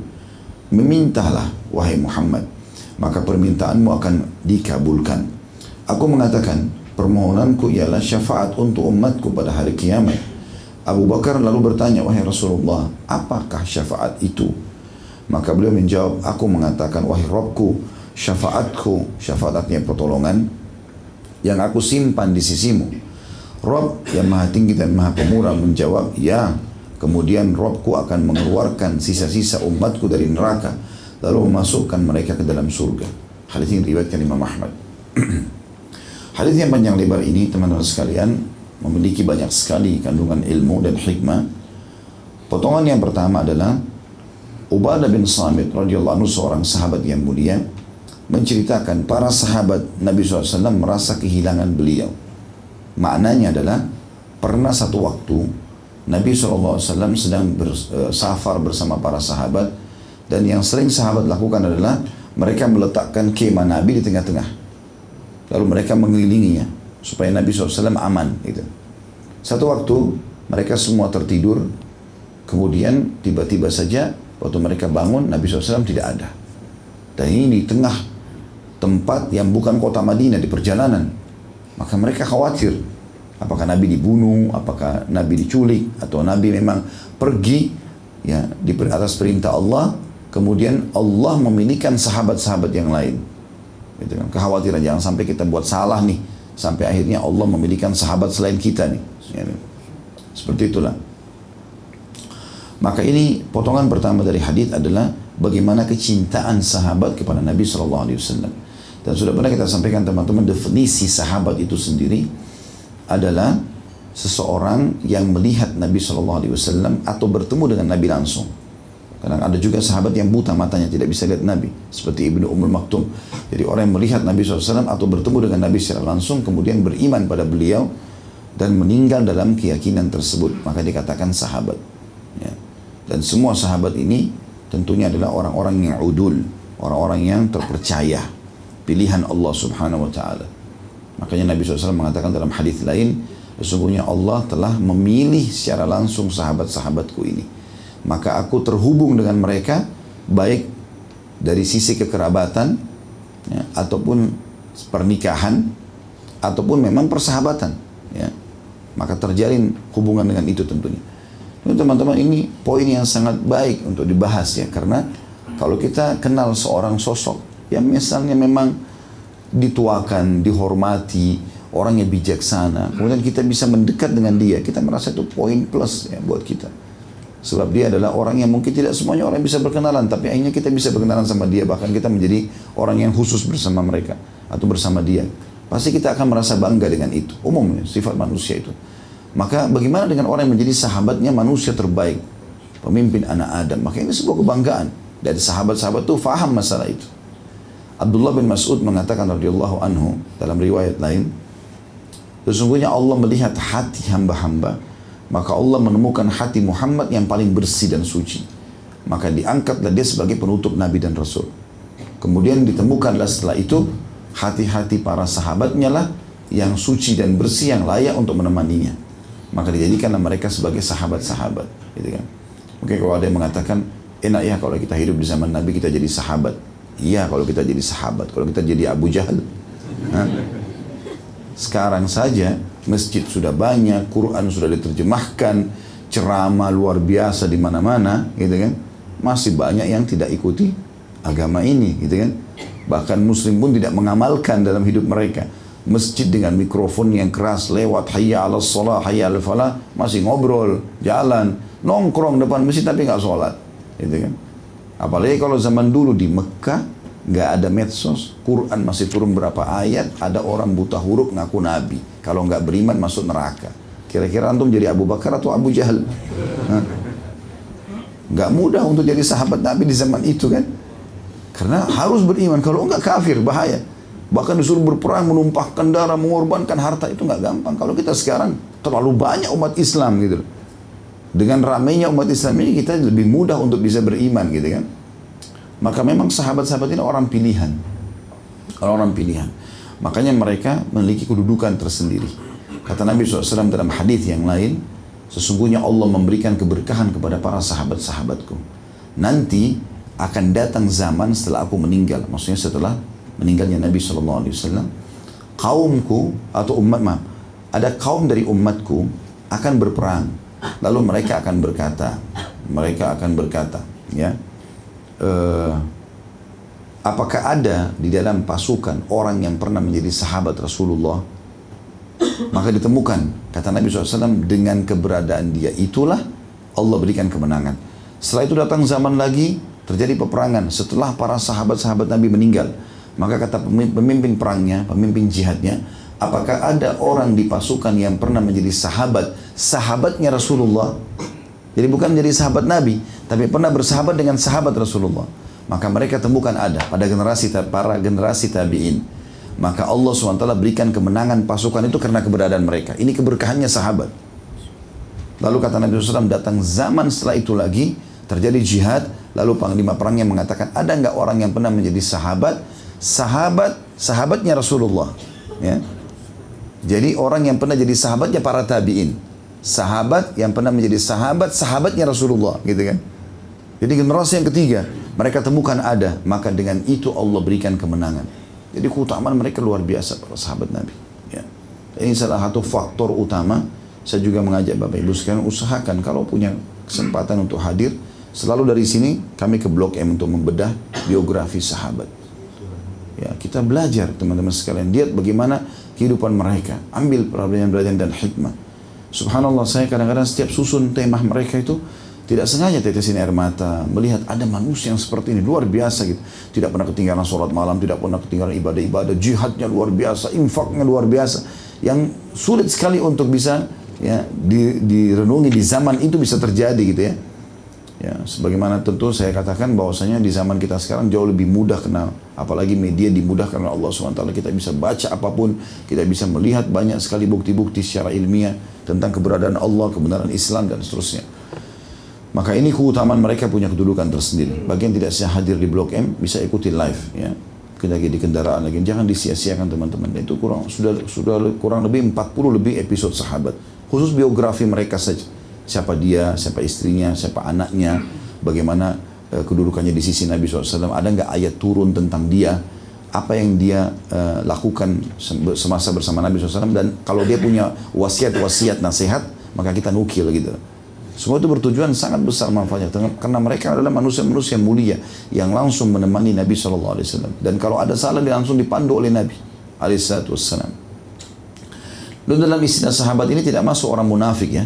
Memintalah, wahai Muhammad, maka permintaanmu akan dikabulkan. Aku mengatakan, permohonanku ialah syafaat untuk umatku pada hari kiamat. Abu Bakar lalu bertanya, wahai Rasulullah, apakah syafaat itu? Maka beliau menjawab, aku mengatakan, wahai Robku, syafaatku, syafaat artinya pertolongan, yang aku simpan di sisimu. Rob yang maha tinggi dan maha pemurah menjawab, ya. Kemudian Robku akan mengeluarkan sisa-sisa umatku dari neraka, lalu memasukkan mereka ke dalam surga. Hadis ini riwayatkan Imam Ahmad. Hadis yang panjang lebar ini, teman-teman sekalian, memiliki banyak sekali kandungan ilmu dan hikmah. Potongan yang pertama adalah Ubadah bin Samit radhiyallahu anhu seorang sahabat yang mulia menceritakan para sahabat Nabi SAW merasa kehilangan beliau. Maknanya adalah pernah satu waktu Nabi SAW sedang bersafar bersama para sahabat Dan yang sering sahabat lakukan adalah mereka meletakkan kemah Nabi di tengah-tengah. Lalu mereka mengelilinginya supaya Nabi SAW aman. Gitu. Satu waktu mereka semua tertidur, kemudian tiba-tiba saja waktu mereka bangun Nabi SAW tidak ada. Dan ini di tengah tempat yang bukan kota Madinah di perjalanan. Maka mereka khawatir apakah Nabi dibunuh, apakah Nabi diculik atau Nabi memang pergi ya di atas perintah Allah kemudian Allah memilihkan sahabat-sahabat yang lain. Gitu kan. Kekhawatiran jangan sampai kita buat salah nih. Sampai akhirnya Allah memilihkan sahabat selain kita nih. Ya, seperti itulah. Maka ini potongan pertama dari hadis adalah bagaimana kecintaan sahabat kepada Nabi Shallallahu Alaihi Wasallam. Dan sudah pernah kita sampaikan teman-teman definisi sahabat itu sendiri adalah seseorang yang melihat Nabi Shallallahu Alaihi Wasallam atau bertemu dengan Nabi langsung. Karena ada juga sahabat yang buta matanya tidak bisa lihat Nabi. Seperti Ibnu Ummul Maktum. Jadi orang yang melihat Nabi SAW atau bertemu dengan Nabi secara langsung kemudian beriman pada beliau dan meninggal dalam keyakinan tersebut. Maka dikatakan sahabat. Ya. Dan semua sahabat ini tentunya adalah orang-orang yang udul. Orang-orang yang terpercaya. Pilihan Allah subhanahu wa ta'ala. Makanya Nabi SAW mengatakan dalam hadis lain, sesungguhnya Allah telah memilih secara langsung sahabat-sahabatku ini maka aku terhubung dengan mereka baik dari sisi kekerabatan ya, ataupun pernikahan ataupun memang persahabatan ya. maka terjalin hubungan dengan itu tentunya teman-teman ini poin yang sangat baik untuk dibahas ya karena kalau kita kenal seorang sosok yang misalnya memang dituakan, dihormati, orang yang bijaksana, kemudian kita bisa mendekat dengan dia, kita merasa itu poin plus ya buat kita. Sebab dia adalah orang yang mungkin tidak semuanya orang bisa berkenalan, tapi akhirnya kita bisa berkenalan sama dia, bahkan kita menjadi orang yang khusus bersama mereka atau bersama dia. Pasti kita akan merasa bangga dengan itu. Umumnya sifat manusia itu. Maka bagaimana dengan orang yang menjadi sahabatnya manusia terbaik, pemimpin anak Adam? Maka ini sebuah kebanggaan. Dari sahabat-sahabat itu faham masalah itu. Abdullah bin Mas'ud mengatakan radhiyallahu anhu dalam riwayat lain, sesungguhnya Allah melihat hati hamba-hamba maka Allah menemukan hati Muhammad yang paling bersih dan suci. Maka diangkatlah dia sebagai penutup Nabi dan Rasul. Kemudian ditemukanlah setelah itu hati-hati para sahabatnya lah yang suci dan bersih yang layak untuk menemaninya. Maka dijadikanlah mereka sebagai sahabat-sahabat. Gitu kan. Mungkin kalau ada yang mengatakan, enak ya kalau kita hidup di zaman Nabi kita jadi sahabat. Iya kalau kita jadi sahabat. Kalau kita jadi Abu Jahal. Hah? Sekarang saja masjid sudah banyak, Quran sudah diterjemahkan, ceramah luar biasa di mana-mana, gitu kan? Masih banyak yang tidak ikuti agama ini, gitu kan? Bahkan Muslim pun tidak mengamalkan dalam hidup mereka. Masjid dengan mikrofon yang keras lewat hayya ala sholah, hayya ala falah, masih ngobrol, jalan, nongkrong depan masjid tapi nggak sholat, gitu kan? Apalagi kalau zaman dulu di Mekah, nggak ada medsos, Quran masih turun berapa ayat, ada orang buta huruf ngaku nabi. Kalau nggak beriman masuk neraka. Kira-kira antum jadi Abu Bakar atau Abu Jahal? Nggak mudah untuk jadi sahabat Nabi di zaman itu kan? Karena harus beriman. Kalau nggak kafir bahaya. Bahkan disuruh berperang, menumpahkan darah, mengorbankan harta itu nggak gampang. Kalau kita sekarang terlalu banyak umat Islam gitu. Dengan ramainya umat Islam ini kita lebih mudah untuk bisa beriman gitu kan. Maka memang sahabat-sahabat ini orang pilihan. Orang-orang pilihan. Makanya mereka memiliki kedudukan tersendiri. Kata Nabi SAW dalam hadis yang lain, sesungguhnya Allah memberikan keberkahan kepada para sahabat-sahabatku. Nanti akan datang zaman setelah aku meninggal. Maksudnya setelah meninggalnya Nabi SAW. Kaumku atau umat, maaf, ada kaum dari umatku akan berperang. Lalu mereka akan berkata, mereka akan berkata, ya, uh, apakah ada di dalam pasukan orang yang pernah menjadi sahabat Rasulullah? Maka ditemukan, kata Nabi SAW, dengan keberadaan dia itulah Allah berikan kemenangan. Setelah itu datang zaman lagi, terjadi peperangan. Setelah para sahabat-sahabat Nabi meninggal, maka kata pemimpin perangnya, pemimpin jihadnya, apakah ada orang di pasukan yang pernah menjadi sahabat, sahabatnya Rasulullah? Jadi bukan menjadi sahabat Nabi, tapi pernah bersahabat dengan sahabat Rasulullah. Maka mereka temukan ada pada generasi para generasi tabi'in. Maka Allah SWT berikan kemenangan pasukan itu karena keberadaan mereka. Ini keberkahannya sahabat. Lalu kata Nabi SAW datang zaman setelah itu lagi terjadi jihad, lalu panglima perangnya mengatakan, ada nggak orang yang pernah menjadi sahabat, sahabat, sahabatnya Rasulullah. Ya. Jadi orang yang pernah jadi sahabatnya para tabiin, sahabat yang pernah menjadi sahabat, sahabatnya Rasulullah, gitu kan? Jadi generasi yang ketiga, mereka temukan ada, maka dengan itu Allah berikan kemenangan. Jadi keutamaan mereka luar biasa para sahabat Nabi. Ya. Ini salah satu faktor utama. Saya juga mengajak Bapak Ibu sekalian usahakan kalau punya kesempatan untuk hadir, selalu dari sini kami ke Blok M untuk membedah biografi sahabat. Ya, kita belajar teman-teman sekalian. Lihat bagaimana kehidupan mereka, ambil pelajaran-pelajaran dan hikmah. Subhanallah saya kadang-kadang setiap susun tema mereka itu tidak sengaja tetesin air mata. Melihat ada manusia yang seperti ini luar biasa gitu. Tidak pernah ketinggalan sholat malam tidak pernah ketinggalan ibadah-ibadah. Jihadnya luar biasa infaknya luar biasa. Yang sulit sekali untuk bisa ya di, direnungi di zaman itu bisa terjadi gitu ya Ya, sebagaimana tentu saya katakan bahwasanya di zaman kita sekarang jauh lebih mudah kenal, apalagi media dimudahkan oleh Allah SWT. Kita bisa baca apa pun, kita bisa melihat banyak sekali bukti-bukti secara ilmiah tentang keberadaan Allah, kebenaran Islam dan seterusnya. Maka ini keutamaan mereka punya kedudukan tersendiri. Bagi yang tidak hadir di Blok M bisa ikuti live ya. Lagi di kendaraan lagi, jangan disia-siakan teman-teman. Itu kurang sudah sudah kurang lebih 40 lebih episode sahabat. Khusus biografi mereka saja siapa dia, siapa istrinya, siapa anaknya, bagaimana uh, kedudukannya di sisi Nabi SAW. Ada nggak ayat turun tentang dia, apa yang dia uh, lakukan semasa bersama Nabi SAW dan kalau dia punya wasiat-wasiat nasihat maka kita nukil gitu. Semua itu bertujuan sangat besar manfaatnya karena mereka adalah manusia-manusia mulia yang langsung menemani Nabi SAW dan kalau ada salah dia langsung dipandu oleh Nabi SAW. Dan dalam istilah sahabat ini tidak masuk orang munafik ya.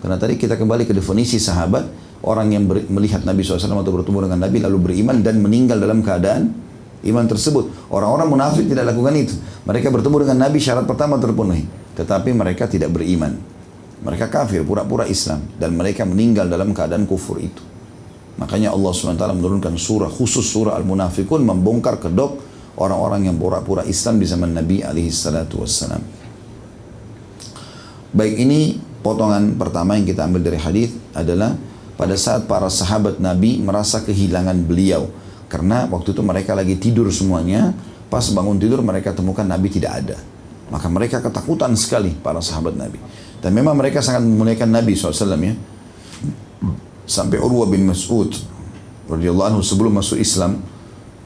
Karena tadi kita kembali ke definisi sahabat, orang yang melihat Nabi SAW atau bertemu dengan Nabi lalu beriman dan meninggal dalam keadaan iman tersebut. Orang-orang munafik tidak lakukan itu. Mereka bertemu dengan Nabi syarat pertama terpenuhi. Tetapi mereka tidak beriman. Mereka kafir, pura-pura Islam. Dan mereka meninggal dalam keadaan kufur itu. Makanya Allah SWT menurunkan surah khusus surah Al-Munafikun membongkar kedok orang-orang yang pura-pura Islam di zaman Nabi wassalam. Baik ini potongan pertama yang kita ambil dari hadis adalah pada saat para sahabat Nabi merasa kehilangan beliau. Karena waktu itu mereka lagi tidur semuanya pas bangun tidur mereka temukan Nabi tidak ada. Maka mereka ketakutan sekali para sahabat Nabi. Dan memang mereka sangat memuliakan Nabi SAW ya. Sampai Urwa bin Mas'ud radhiyallahu anhu sebelum masuk Islam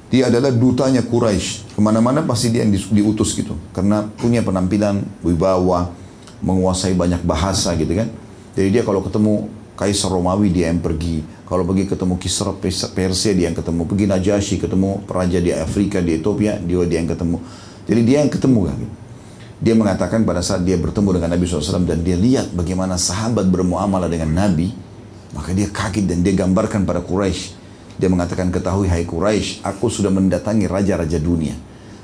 dia adalah dutanya Quraisy. Ke mana-mana pasti dia yang diutus gitu. Karena punya penampilan wibawa menguasai banyak bahasa gitu kan. Jadi dia kalau ketemu Kaisar Romawi dia yang pergi. Kalau pergi ketemu Kisra Persia dia yang ketemu. Pergi Najasyi ketemu raja di Afrika, di Ethiopia, dia dia yang ketemu. Jadi dia yang ketemu kan. Dia mengatakan pada saat dia bertemu dengan Nabi SAW dan dia lihat bagaimana sahabat bermuamalah dengan Nabi, maka dia kaget dan dia gambarkan pada Quraisy. Dia mengatakan, ketahui hai Quraisy, aku sudah mendatangi raja-raja dunia.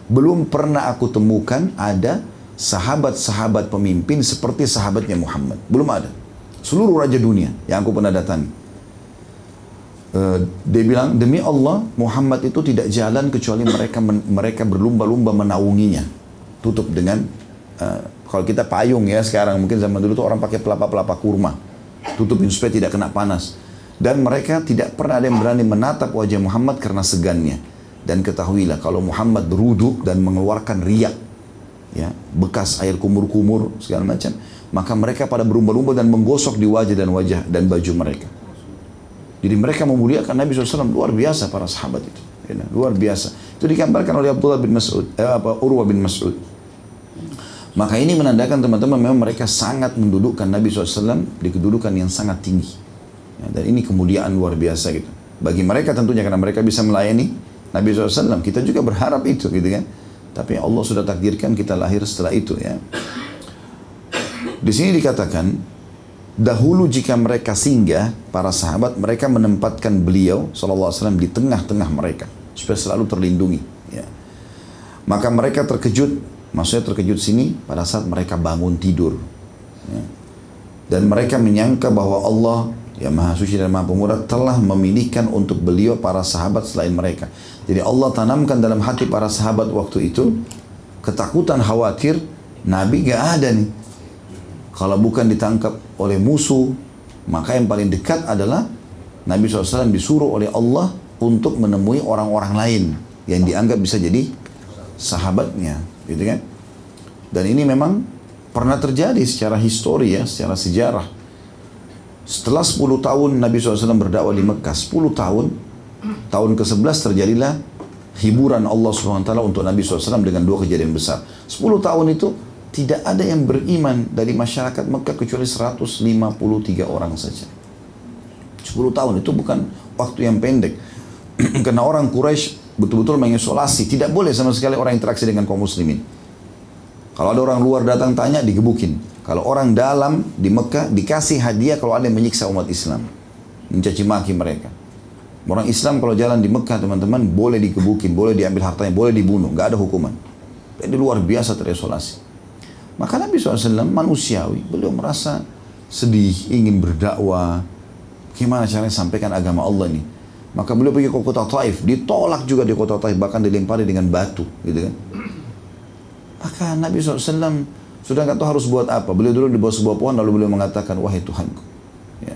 Belum pernah aku temukan ada sahabat-sahabat pemimpin seperti sahabatnya Muhammad. Belum ada. Seluruh raja dunia yang aku pernah datangi. Uh, dia bilang demi Allah Muhammad itu tidak jalan kecuali mereka men, mereka berlumba-lumba menaunginya tutup dengan uh, kalau kita payung ya sekarang mungkin zaman dulu tuh orang pakai pelapa-pelapa kurma tutupin supaya tidak kena panas dan mereka tidak pernah ada yang berani menatap wajah Muhammad karena segannya dan ketahuilah kalau Muhammad beruduk dan mengeluarkan riak ya bekas air kumur-kumur segala macam maka mereka pada berumba-lumba dan menggosok di wajah dan wajah dan baju mereka. Jadi mereka memuliakan Nabi SAW luar biasa para sahabat itu. Ya, luar biasa. Itu digambarkan oleh Abdullah bin Mas'ud eh, apa Urwa bin Mas'ud. Maka ini menandakan teman-teman memang mereka sangat mendudukkan Nabi SAW di kedudukan yang sangat tinggi. Ya, dan ini kemuliaan luar biasa gitu. Bagi mereka tentunya karena mereka bisa melayani Nabi SAW kita juga berharap itu gitu kan tapi Allah sudah takdirkan kita lahir setelah itu ya. Di sini dikatakan dahulu jika mereka singgah para sahabat mereka menempatkan beliau SAW di tengah-tengah mereka supaya selalu terlindungi ya. maka mereka terkejut maksudnya terkejut sini pada saat mereka bangun tidur ya. dan mereka menyangka bahwa Allah yang maha suci dan maha pemurah telah memilihkan untuk beliau para sahabat selain mereka jadi Allah tanamkan dalam hati para sahabat waktu itu ketakutan khawatir Nabi gak ada nih. Kalau bukan ditangkap oleh musuh, maka yang paling dekat adalah Nabi SAW disuruh oleh Allah untuk menemui orang-orang lain yang dianggap bisa jadi sahabatnya, gitu kan? Dan ini memang pernah terjadi secara histori ya, secara sejarah. Setelah 10 tahun Nabi SAW berdakwah di Mekah, 10 tahun, tahun ke-11 terjadilah hiburan Allah SWT untuk Nabi SAW dengan dua kejadian besar. 10 tahun itu tidak ada yang beriman dari masyarakat Mekah kecuali 153 orang saja. 10 tahun itu bukan waktu yang pendek. Karena orang Quraisy betul-betul mengisolasi, tidak boleh sama sekali orang interaksi dengan kaum muslimin. Kalau ada orang luar datang tanya, digebukin. Kalau orang dalam di Mekah dikasih hadiah kalau ada yang menyiksa umat Islam. Mencaci maki mereka. Orang Islam kalau jalan di Mekah teman-teman boleh digebukin, boleh diambil hartanya, boleh dibunuh, nggak ada hukuman. Ini luar biasa terisolasi. Maka Nabi SAW manusiawi, beliau merasa sedih, ingin berdakwah. Gimana caranya sampaikan agama Allah ini? Maka beliau pergi ke kota Taif, ditolak juga di kota Taif, bahkan dilempari dengan batu, gitu kan? Maka Nabi SAW sudah nggak tahu harus buat apa. Beliau dulu di bawah sebuah pohon, lalu beliau mengatakan, wahai Tuhanku, ya,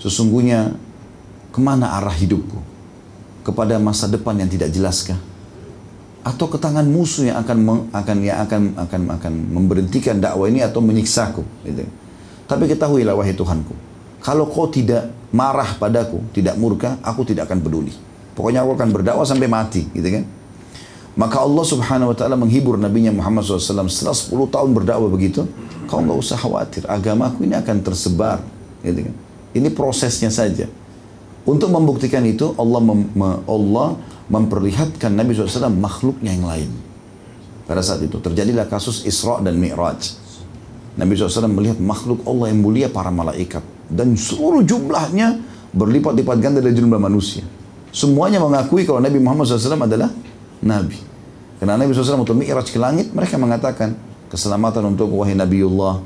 sesungguhnya ke mana arah hidupku? Kepada masa depan yang tidak jelaskah? atau ke tangan musuh yang akan akan yang akan akan akan memberhentikan dakwah ini atau menyiksaku gitu. Tapi ketahuilah wahai Tuhanku, kalau kau tidak marah padaku, tidak murka, aku tidak akan peduli. Pokoknya aku akan berdakwah sampai mati, gitu kan? Maka Allah subhanahu wa ta'ala menghibur Nabi Muhammad SAW setelah 10 tahun berdakwah begitu, kau nggak usah khawatir, agamaku ini akan tersebar, gitu kan? Ini prosesnya saja. Untuk membuktikan itu, Allah mem, Allah memperlihatkan Nabi SAW makhluknya yang lain. Pada saat itu terjadilah kasus Isra dan Mi'raj. Nabi SAW melihat makhluk Allah yang mulia para malaikat. Dan seluruh jumlahnya berlipat-lipat ganda dari jumlah manusia. Semuanya mengakui kalau Nabi Muhammad SAW adalah Nabi. Karena Nabi SAW untuk Mi'raj ke langit, mereka mengatakan keselamatan untuk wahai Nabiullah.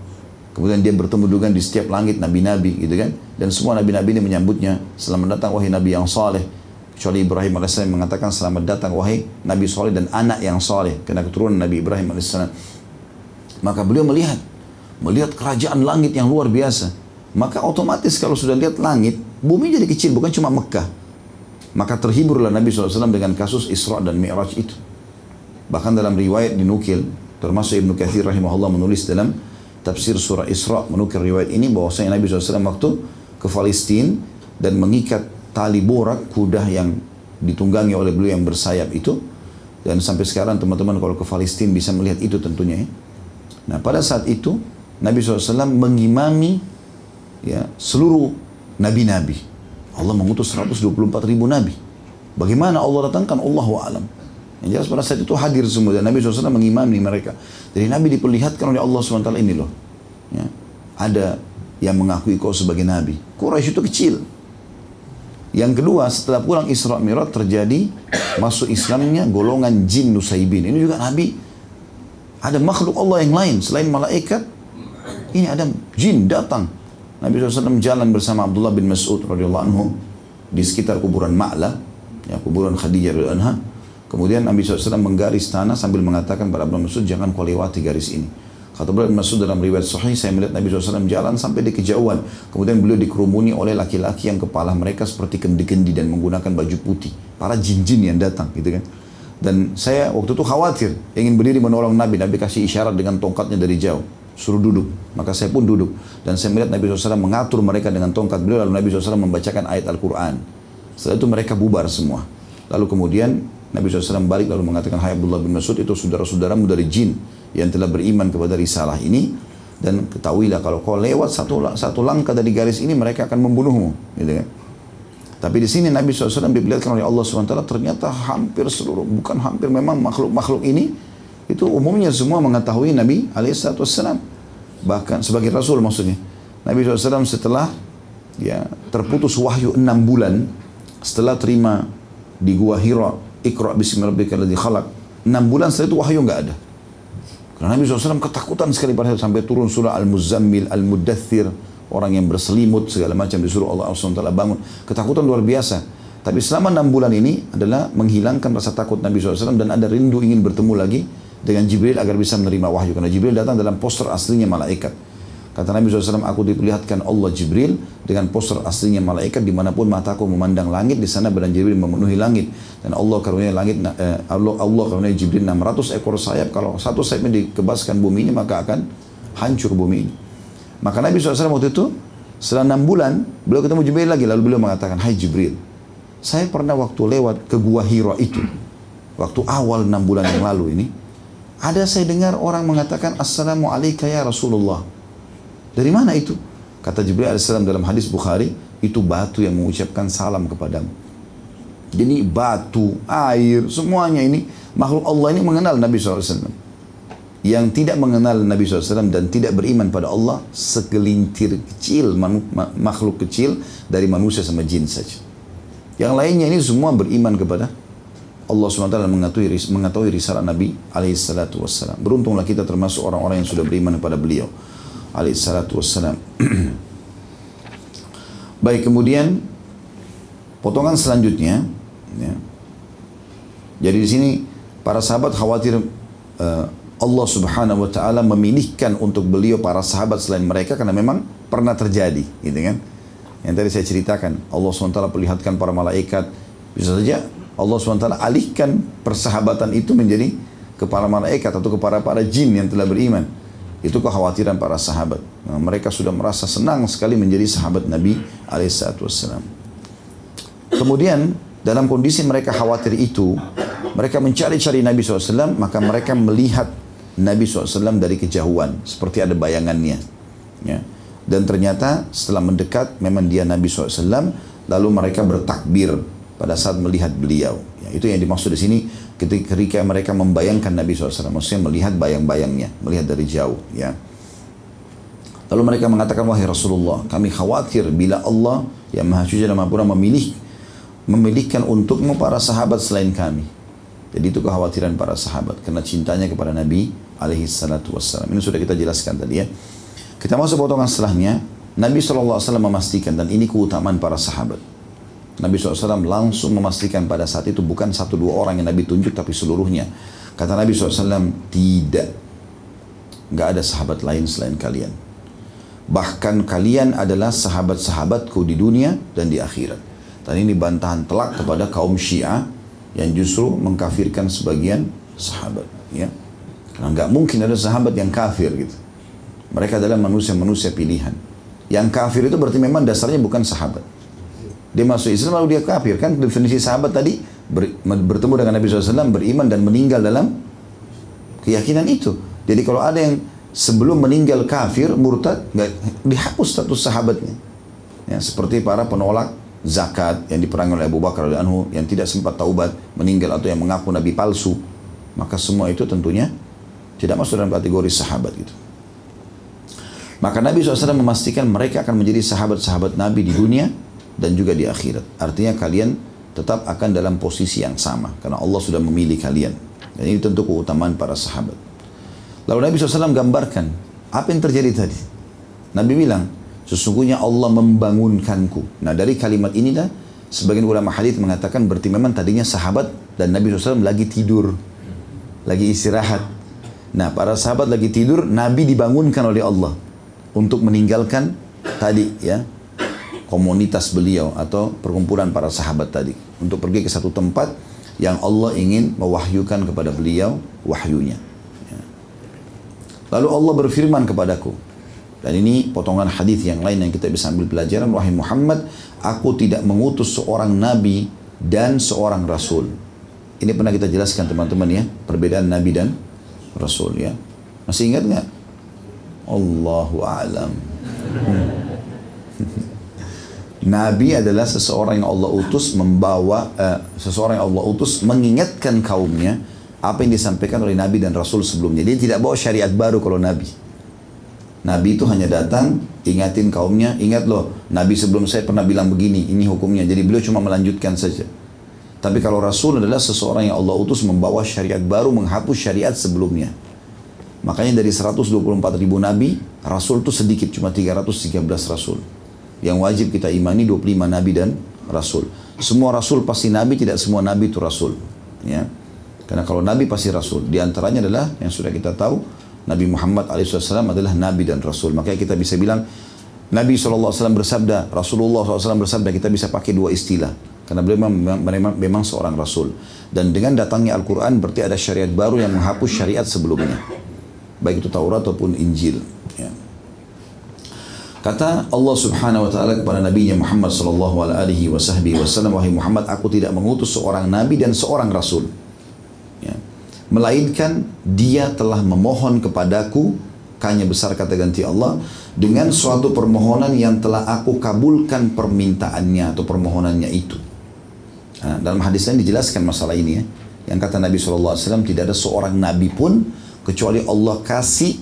Kemudian dia bertemu dengan di setiap langit Nabi-Nabi gitu kan. Dan semua Nabi-Nabi ini menyambutnya. Selamat datang wahai Nabi yang saleh Kecuali Ibrahim AS mengatakan selamat datang wahai Nabi Soleh dan anak yang soleh. Karena keturunan Nabi Ibrahim AS. Maka beliau melihat. Melihat kerajaan langit yang luar biasa. Maka otomatis kalau sudah lihat langit, bumi jadi kecil, bukan cuma Mekah. Maka terhiburlah Nabi SAW dengan kasus Isra dan Mi'raj itu. Bahkan dalam riwayat dinukil, termasuk Ibnu Kathir rahimahullah menulis dalam tafsir surah Isra menukil riwayat ini bahwasanya Nabi SAW waktu ke Palestina dan mengikat tali borak kuda yang ditunggangi oleh beliau yang bersayap itu dan sampai sekarang teman-teman kalau ke Palestina bisa melihat itu tentunya ya. Nah pada saat itu Nabi SAW mengimami ya seluruh nabi-nabi. Allah mengutus 124 ribu nabi. Bagaimana Allah datangkan Allah alam. Yang jelas pada saat itu hadir semua dan Nabi SAW mengimami mereka. Jadi Nabi diperlihatkan oleh Allah SWT ini loh. Ya. Ada yang mengakui kau sebagai Nabi. Quraisy itu kecil. Yang kedua, setelah pulang Isra Mi'raj terjadi masuk Islamnya golongan jin Nusaibin. Ini juga Nabi. Ada makhluk Allah yang lain selain malaikat. Ini ada jin datang. Nabi SAW jalan bersama Abdullah bin Mas'ud radhiyallahu anhu di sekitar kuburan Ma'la, ya kuburan Khadijah radhiyallahu anha. Kemudian Nabi SAW menggaris tanah sambil mengatakan pada Abdullah bin Mas'ud jangan kau lewati garis ini. Kata beliau Mas'ud dalam riwayat sahih, saya melihat Nabi SAW jalan sampai di kejauhan. Kemudian beliau dikerumuni oleh laki-laki yang kepala mereka seperti kendi-kendi dan menggunakan baju putih. Para jin-jin yang datang gitu kan. Dan saya waktu itu khawatir, ingin berdiri menolong Nabi. Nabi kasih isyarat dengan tongkatnya dari jauh. Suruh duduk. Maka saya pun duduk. Dan saya melihat Nabi SAW mengatur mereka dengan tongkat beliau. Lalu Nabi SAW membacakan ayat Al-Quran. Setelah itu mereka bubar semua. Lalu kemudian Nabi SAW balik lalu mengatakan, Hai Abdullah bin Mas'ud itu saudara-saudaramu dari jin yang telah beriman kepada risalah ini dan ketahuilah kalau kau lewat satu satu langkah dari garis ini mereka akan membunuhmu gitu kan tapi di sini Nabi SAW diperlihatkan oleh Allah SWT ternyata hampir seluruh bukan hampir memang makhluk-makhluk ini itu umumnya semua mengetahui Nabi SAW bahkan sebagai Rasul maksudnya Nabi SAW setelah ya terputus wahyu enam bulan setelah terima di gua Hira Iqra bismi rabbikal ladzi khalaq enam bulan setelah itu wahyu nggak ada karena Nabi SAW ketakutan sekali pada sampai turun surah Al-Muzammil, Al-Mudathir, orang yang berselimut segala macam disuruh Allah SWT bangun. Ketakutan luar biasa. Tapi selama enam bulan ini adalah menghilangkan rasa takut Nabi SAW dan ada rindu ingin bertemu lagi dengan Jibril agar bisa menerima wahyu. Karena Jibril datang dalam poster aslinya malaikat. Kata Nabi SAW, aku diperlihatkan Allah Jibril dengan poster aslinya malaikat di mana pun mataku memandang langit, di sana badan Jibril memenuhi langit. Dan Allah karunia langit, eh, Allah, Allah karunia Jibril 600 ekor sayap. Kalau satu sayapnya dikebaskan bumi ini, maka akan hancur bumi ini. Maka Nabi SAW waktu itu, setelah enam bulan, beliau ketemu Jibril lagi. Lalu beliau mengatakan, Hai Jibril, saya pernah waktu lewat ke Gua Hira itu, waktu awal enam bulan yang lalu ini, ada saya dengar orang mengatakan, Assalamualaikum ya Rasulullah. Dari mana itu? Kata Jibril AS dalam hadis Bukhari, itu batu yang mengucapkan salam kepadamu. Jadi batu, air, semuanya ini makhluk Allah ini mengenal Nabi SAW. Yang tidak mengenal Nabi SAW dan tidak beriman pada Allah segelintir kecil, makhluk kecil dari manusia sama jin saja. Yang lainnya ini semua beriman kepada Allah SWT mengetahui, mengetahui risalah Nabi SAW. Beruntunglah kita termasuk orang-orang yang sudah beriman kepada beliau alaihissalatu. Baik, kemudian potongan selanjutnya ya. Jadi di sini para sahabat khawatir uh, Allah Subhanahu wa taala memilihkan untuk beliau para sahabat selain mereka karena memang pernah terjadi, gitu kan? Yang tadi saya ceritakan, Allah SWT perlihatkan para malaikat, bisa saja Allah SWT alihkan persahabatan itu menjadi kepada malaikat atau kepada para jin yang telah beriman. Itu kekhawatiran para sahabat. Nah, mereka sudah merasa senang sekali menjadi sahabat Nabi Alaihissalam. Kemudian dalam kondisi mereka khawatir itu, mereka mencari-cari Nabi SAW, maka mereka melihat Nabi SAW dari kejauhan, seperti ada bayangannya. Ya. Dan ternyata setelah mendekat, memang dia Nabi SAW, lalu mereka bertakbir pada saat melihat beliau. Ya, itu yang dimaksud di sini ketika mereka membayangkan Nabi SAW, maksudnya melihat bayang-bayangnya, melihat dari jauh. Ya. Lalu mereka mengatakan, wahai Rasulullah, kami khawatir bila Allah yang Maha Suci dan Maha memilih, memilihkan untukmu para sahabat selain kami. Jadi itu kekhawatiran para sahabat karena cintanya kepada Nabi alaihi salatu wassalam. Ini sudah kita jelaskan tadi ya. Kita masuk potongan setelahnya. Nabi SAW memastikan dan ini keutamaan para sahabat. Nabi SAW langsung memastikan pada saat itu bukan satu dua orang yang Nabi tunjuk tapi seluruhnya. Kata Nabi SAW, tidak. Gak ada sahabat lain selain kalian. Bahkan kalian adalah sahabat-sahabatku di dunia dan di akhirat. Dan ini bantahan telak kepada kaum Syiah yang justru mengkafirkan sebagian sahabat. Ya. Karena nggak mungkin ada sahabat yang kafir gitu. Mereka adalah manusia-manusia pilihan. Yang kafir itu berarti memang dasarnya bukan sahabat. Dia masuk Islam lalu dia kafir. Kan definisi sahabat tadi ber, bertemu dengan Nabi SAW, beriman dan meninggal dalam keyakinan itu. Jadi kalau ada yang sebelum meninggal kafir, murtad, nggak dihapus status sahabatnya. Ya, seperti para penolak zakat yang diperangi oleh Abu Bakar anhu yang tidak sempat taubat, meninggal atau yang mengaku nabi palsu. Maka semua itu tentunya tidak masuk dalam kategori sahabat gitu. Maka Nabi SAW memastikan mereka akan menjadi sahabat-sahabat Nabi di dunia dan juga di akhirat. Artinya kalian tetap akan dalam posisi yang sama karena Allah sudah memilih kalian. Dan ini tentu keutamaan para sahabat. Lalu Nabi SAW gambarkan apa yang terjadi tadi. Nabi bilang, sesungguhnya Allah membangunkanku. Nah dari kalimat inilah sebagian ulama hadis mengatakan berarti memang tadinya sahabat dan Nabi SAW lagi tidur, lagi istirahat. Nah para sahabat lagi tidur, Nabi dibangunkan oleh Allah untuk meninggalkan tadi ya komunitas beliau atau perkumpulan para sahabat tadi untuk pergi ke satu tempat yang Allah ingin mewahyukan kepada beliau wahyunya. Ya. Lalu Allah berfirman kepadaku dan ini potongan hadis yang lain yang kita bisa ambil pelajaran wahai Muhammad aku tidak mengutus seorang nabi dan seorang rasul. Ini pernah kita jelaskan teman-teman ya perbedaan nabi dan rasul ya. Masih ingat nggak? Allahu a'lam. Hmm. Nabi adalah seseorang yang Allah utus membawa uh, seseorang yang Allah utus mengingatkan kaumnya apa yang disampaikan oleh Nabi dan Rasul sebelumnya. Dia tidak bawa syariat baru kalau Nabi. Nabi itu hanya datang ingatin kaumnya, ingat loh, Nabi sebelum saya pernah bilang begini, ini hukumnya. Jadi beliau cuma melanjutkan saja. Tapi kalau Rasul adalah seseorang yang Allah utus membawa syariat baru menghapus syariat sebelumnya. Makanya dari 124 ribu Nabi, Rasul itu sedikit, cuma 313 Rasul. Yang wajib kita imani 25 nabi dan rasul. Semua rasul pasti nabi, tidak semua nabi itu rasul. Ya. Karena kalau nabi pasti rasul. Di antaranya adalah yang sudah kita tahu Nabi Muhammad SAW adalah Nabi dan Rasul. Makanya kita bisa bilang Nabi SAW bersabda, Rasulullah SAW bersabda, kita bisa pakai dua istilah. Karena beliau memang, memang, memang seorang Rasul. Dan dengan datangnya Al-Quran berarti ada syariat baru yang menghapus syariat sebelumnya. Baik itu Taurat ataupun Injil. Ya. Kata Allah Subhanahu wa taala kepada Nabi Muhammad sallallahu alaihi wasallam, "Wahai Muhammad, aku tidak mengutus seorang nabi dan seorang rasul." melainkan dia telah memohon kepadaku kanya besar kata ganti Allah dengan suatu permohonan yang telah aku kabulkan permintaannya atau permohonannya itu. Nah, dalam hadis lain dijelaskan masalah ini ya. Yang kata Nabi SAW tidak ada seorang nabi pun kecuali Allah kasih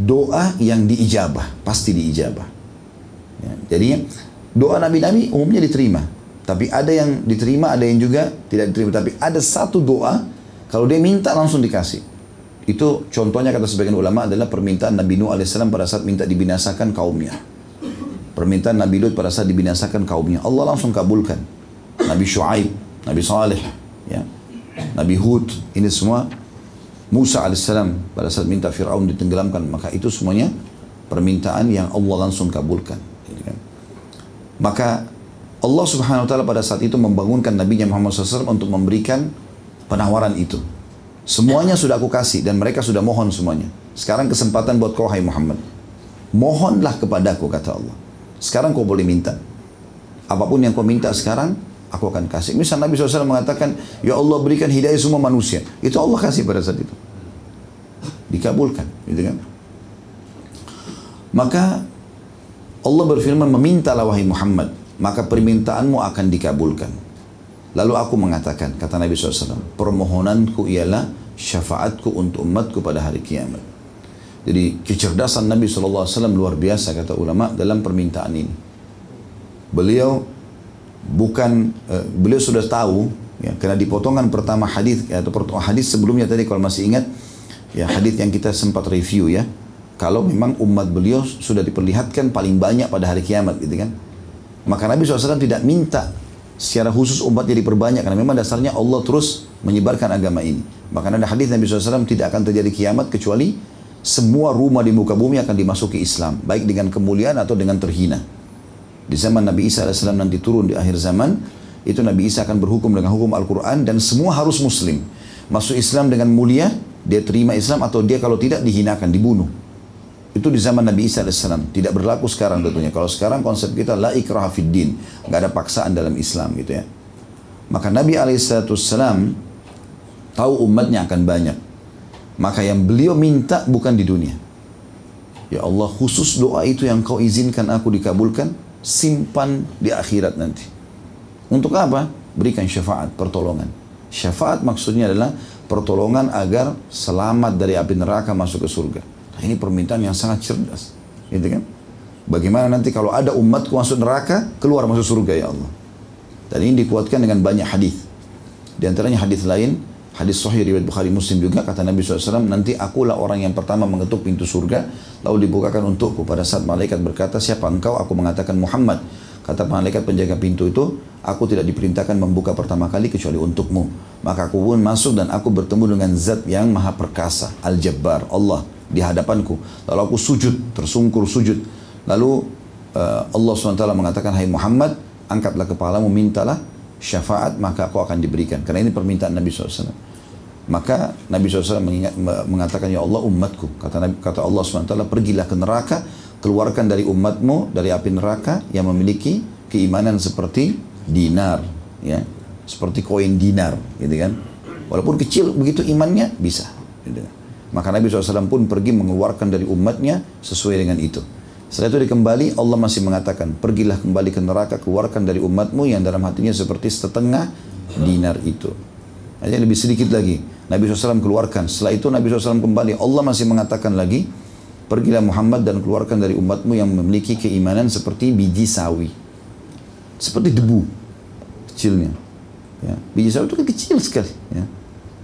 doa yang diijabah, pasti diijabah. Ya, jadi doa nabi-nabi umumnya diterima. Tapi ada yang diterima, ada yang juga tidak diterima. Tapi ada satu doa kalau dia minta langsung dikasih. Itu contohnya kata sebagian ulama adalah permintaan Nabi Nuh AS pada saat minta dibinasakan kaumnya. Permintaan Nabi Lut pada saat dibinasakan kaumnya. Allah langsung kabulkan. Nabi Shu'aib, Nabi Saleh, ya. Nabi Hud, ini semua Musa AS pada saat minta Fir'aun ditenggelamkan. Maka itu semuanya permintaan yang Allah langsung kabulkan. Gitu kan. Maka Allah subhanahu wa ta'ala pada saat itu membangunkan Nabi Muhammad SAW untuk memberikan penawaran itu. Semuanya sudah aku kasih dan mereka sudah mohon semuanya. Sekarang kesempatan buat kau hai Muhammad. Mohonlah kepadaku kata Allah. Sekarang kau boleh minta. Apa pun yang kau minta sekarang, aku akan kasih. Misal Nabi SAW mengatakan, Ya Allah berikan hidayah semua manusia. Itu Allah kasih pada saat itu. Dikabulkan. Gitu kan? Maka Allah berfirman, memintalah wahai Muhammad. Maka permintaanmu akan dikabulkan. Lalu aku mengatakan, kata Nabi SAW, permohonanku ialah syafaatku untuk umatku pada hari kiamat. Jadi kecerdasan Nabi SAW luar biasa kata ulama dalam permintaan ini. Beliau bukan, uh, beliau sudah tahu, ya, karena di potongan pertama hadis atau hadis sebelumnya tadi kalau masih ingat, ya hadis yang kita sempat review ya, kalau memang umat beliau sudah diperlihatkan paling banyak pada hari kiamat gitu kan. Maka Nabi SAW tidak minta secara khusus umatnya diperbanyak karena memang dasarnya Allah terus menyebarkan agama ini. Bahkan ada hadis Nabi SAW tidak akan terjadi kiamat kecuali semua rumah di muka bumi akan dimasuki Islam, baik dengan kemuliaan atau dengan terhina. Di zaman Nabi Isa AS nanti turun di akhir zaman, itu Nabi Isa akan berhukum dengan hukum Al-Quran dan semua harus Muslim. Masuk Islam dengan mulia, dia terima Islam atau dia kalau tidak dihinakan, dibunuh. Itu di zaman Nabi Isa AS. Tidak berlaku sekarang tentunya. Kalau sekarang konsep kita la ikrah fid din. Nggak ada paksaan dalam Islam gitu ya. Maka Nabi SAW tahu umatnya akan banyak. Maka yang beliau minta bukan di dunia. Ya Allah khusus doa itu yang kau izinkan aku dikabulkan. Simpan di akhirat nanti. Untuk apa? Berikan syafaat, pertolongan. Syafaat maksudnya adalah pertolongan agar selamat dari api neraka masuk ke surga. Ini permintaan yang sangat cerdas. Gitu kan? Bagaimana nanti kalau ada umatku masuk neraka, keluar masuk surga ya Allah. Dan ini dikuatkan dengan banyak hadis. Di antaranya hadis lain, hadis sahih riwayat Bukhari Muslim juga kata Nabi SAW, nanti akulah orang yang pertama mengetuk pintu surga, lalu dibukakan untukku. Pada saat malaikat berkata, siapa engkau? Aku mengatakan Muhammad. Kata malaikat penjaga pintu itu, aku tidak diperintahkan membuka pertama kali kecuali untukmu. Maka aku pun masuk dan aku bertemu dengan zat yang maha perkasa, Al-Jabbar, Allah di hadapanku. Lalu aku sujud, tersungkur sujud. Lalu uh, Allah SWT mengatakan, Hai Muhammad, angkatlah kepalamu, mintalah syafaat, maka aku akan diberikan. Karena ini permintaan Nabi SAW. Maka Nabi SAW mengingat, mengatakan, Ya Allah umatku. Kata, Nabi, kata Allah SWT, pergilah ke neraka, keluarkan dari umatmu, dari api neraka yang memiliki keimanan seperti dinar. ya Seperti koin dinar. gitu kan. Walaupun kecil begitu imannya, bisa. Gitu kan. Maka Nabi SAW pun pergi mengeluarkan dari umatnya sesuai dengan itu. Setelah itu dikembali, Allah masih mengatakan, pergilah kembali ke neraka, keluarkan dari umatmu yang dalam hatinya seperti setengah dinar itu. Hanya lebih sedikit lagi. Nabi SAW keluarkan. Setelah itu Nabi SAW kembali. Allah masih mengatakan lagi, pergilah Muhammad dan keluarkan dari umatmu yang memiliki keimanan seperti biji sawi. Seperti debu kecilnya. Ya. Biji sawi itu kan kecil sekali. Ya.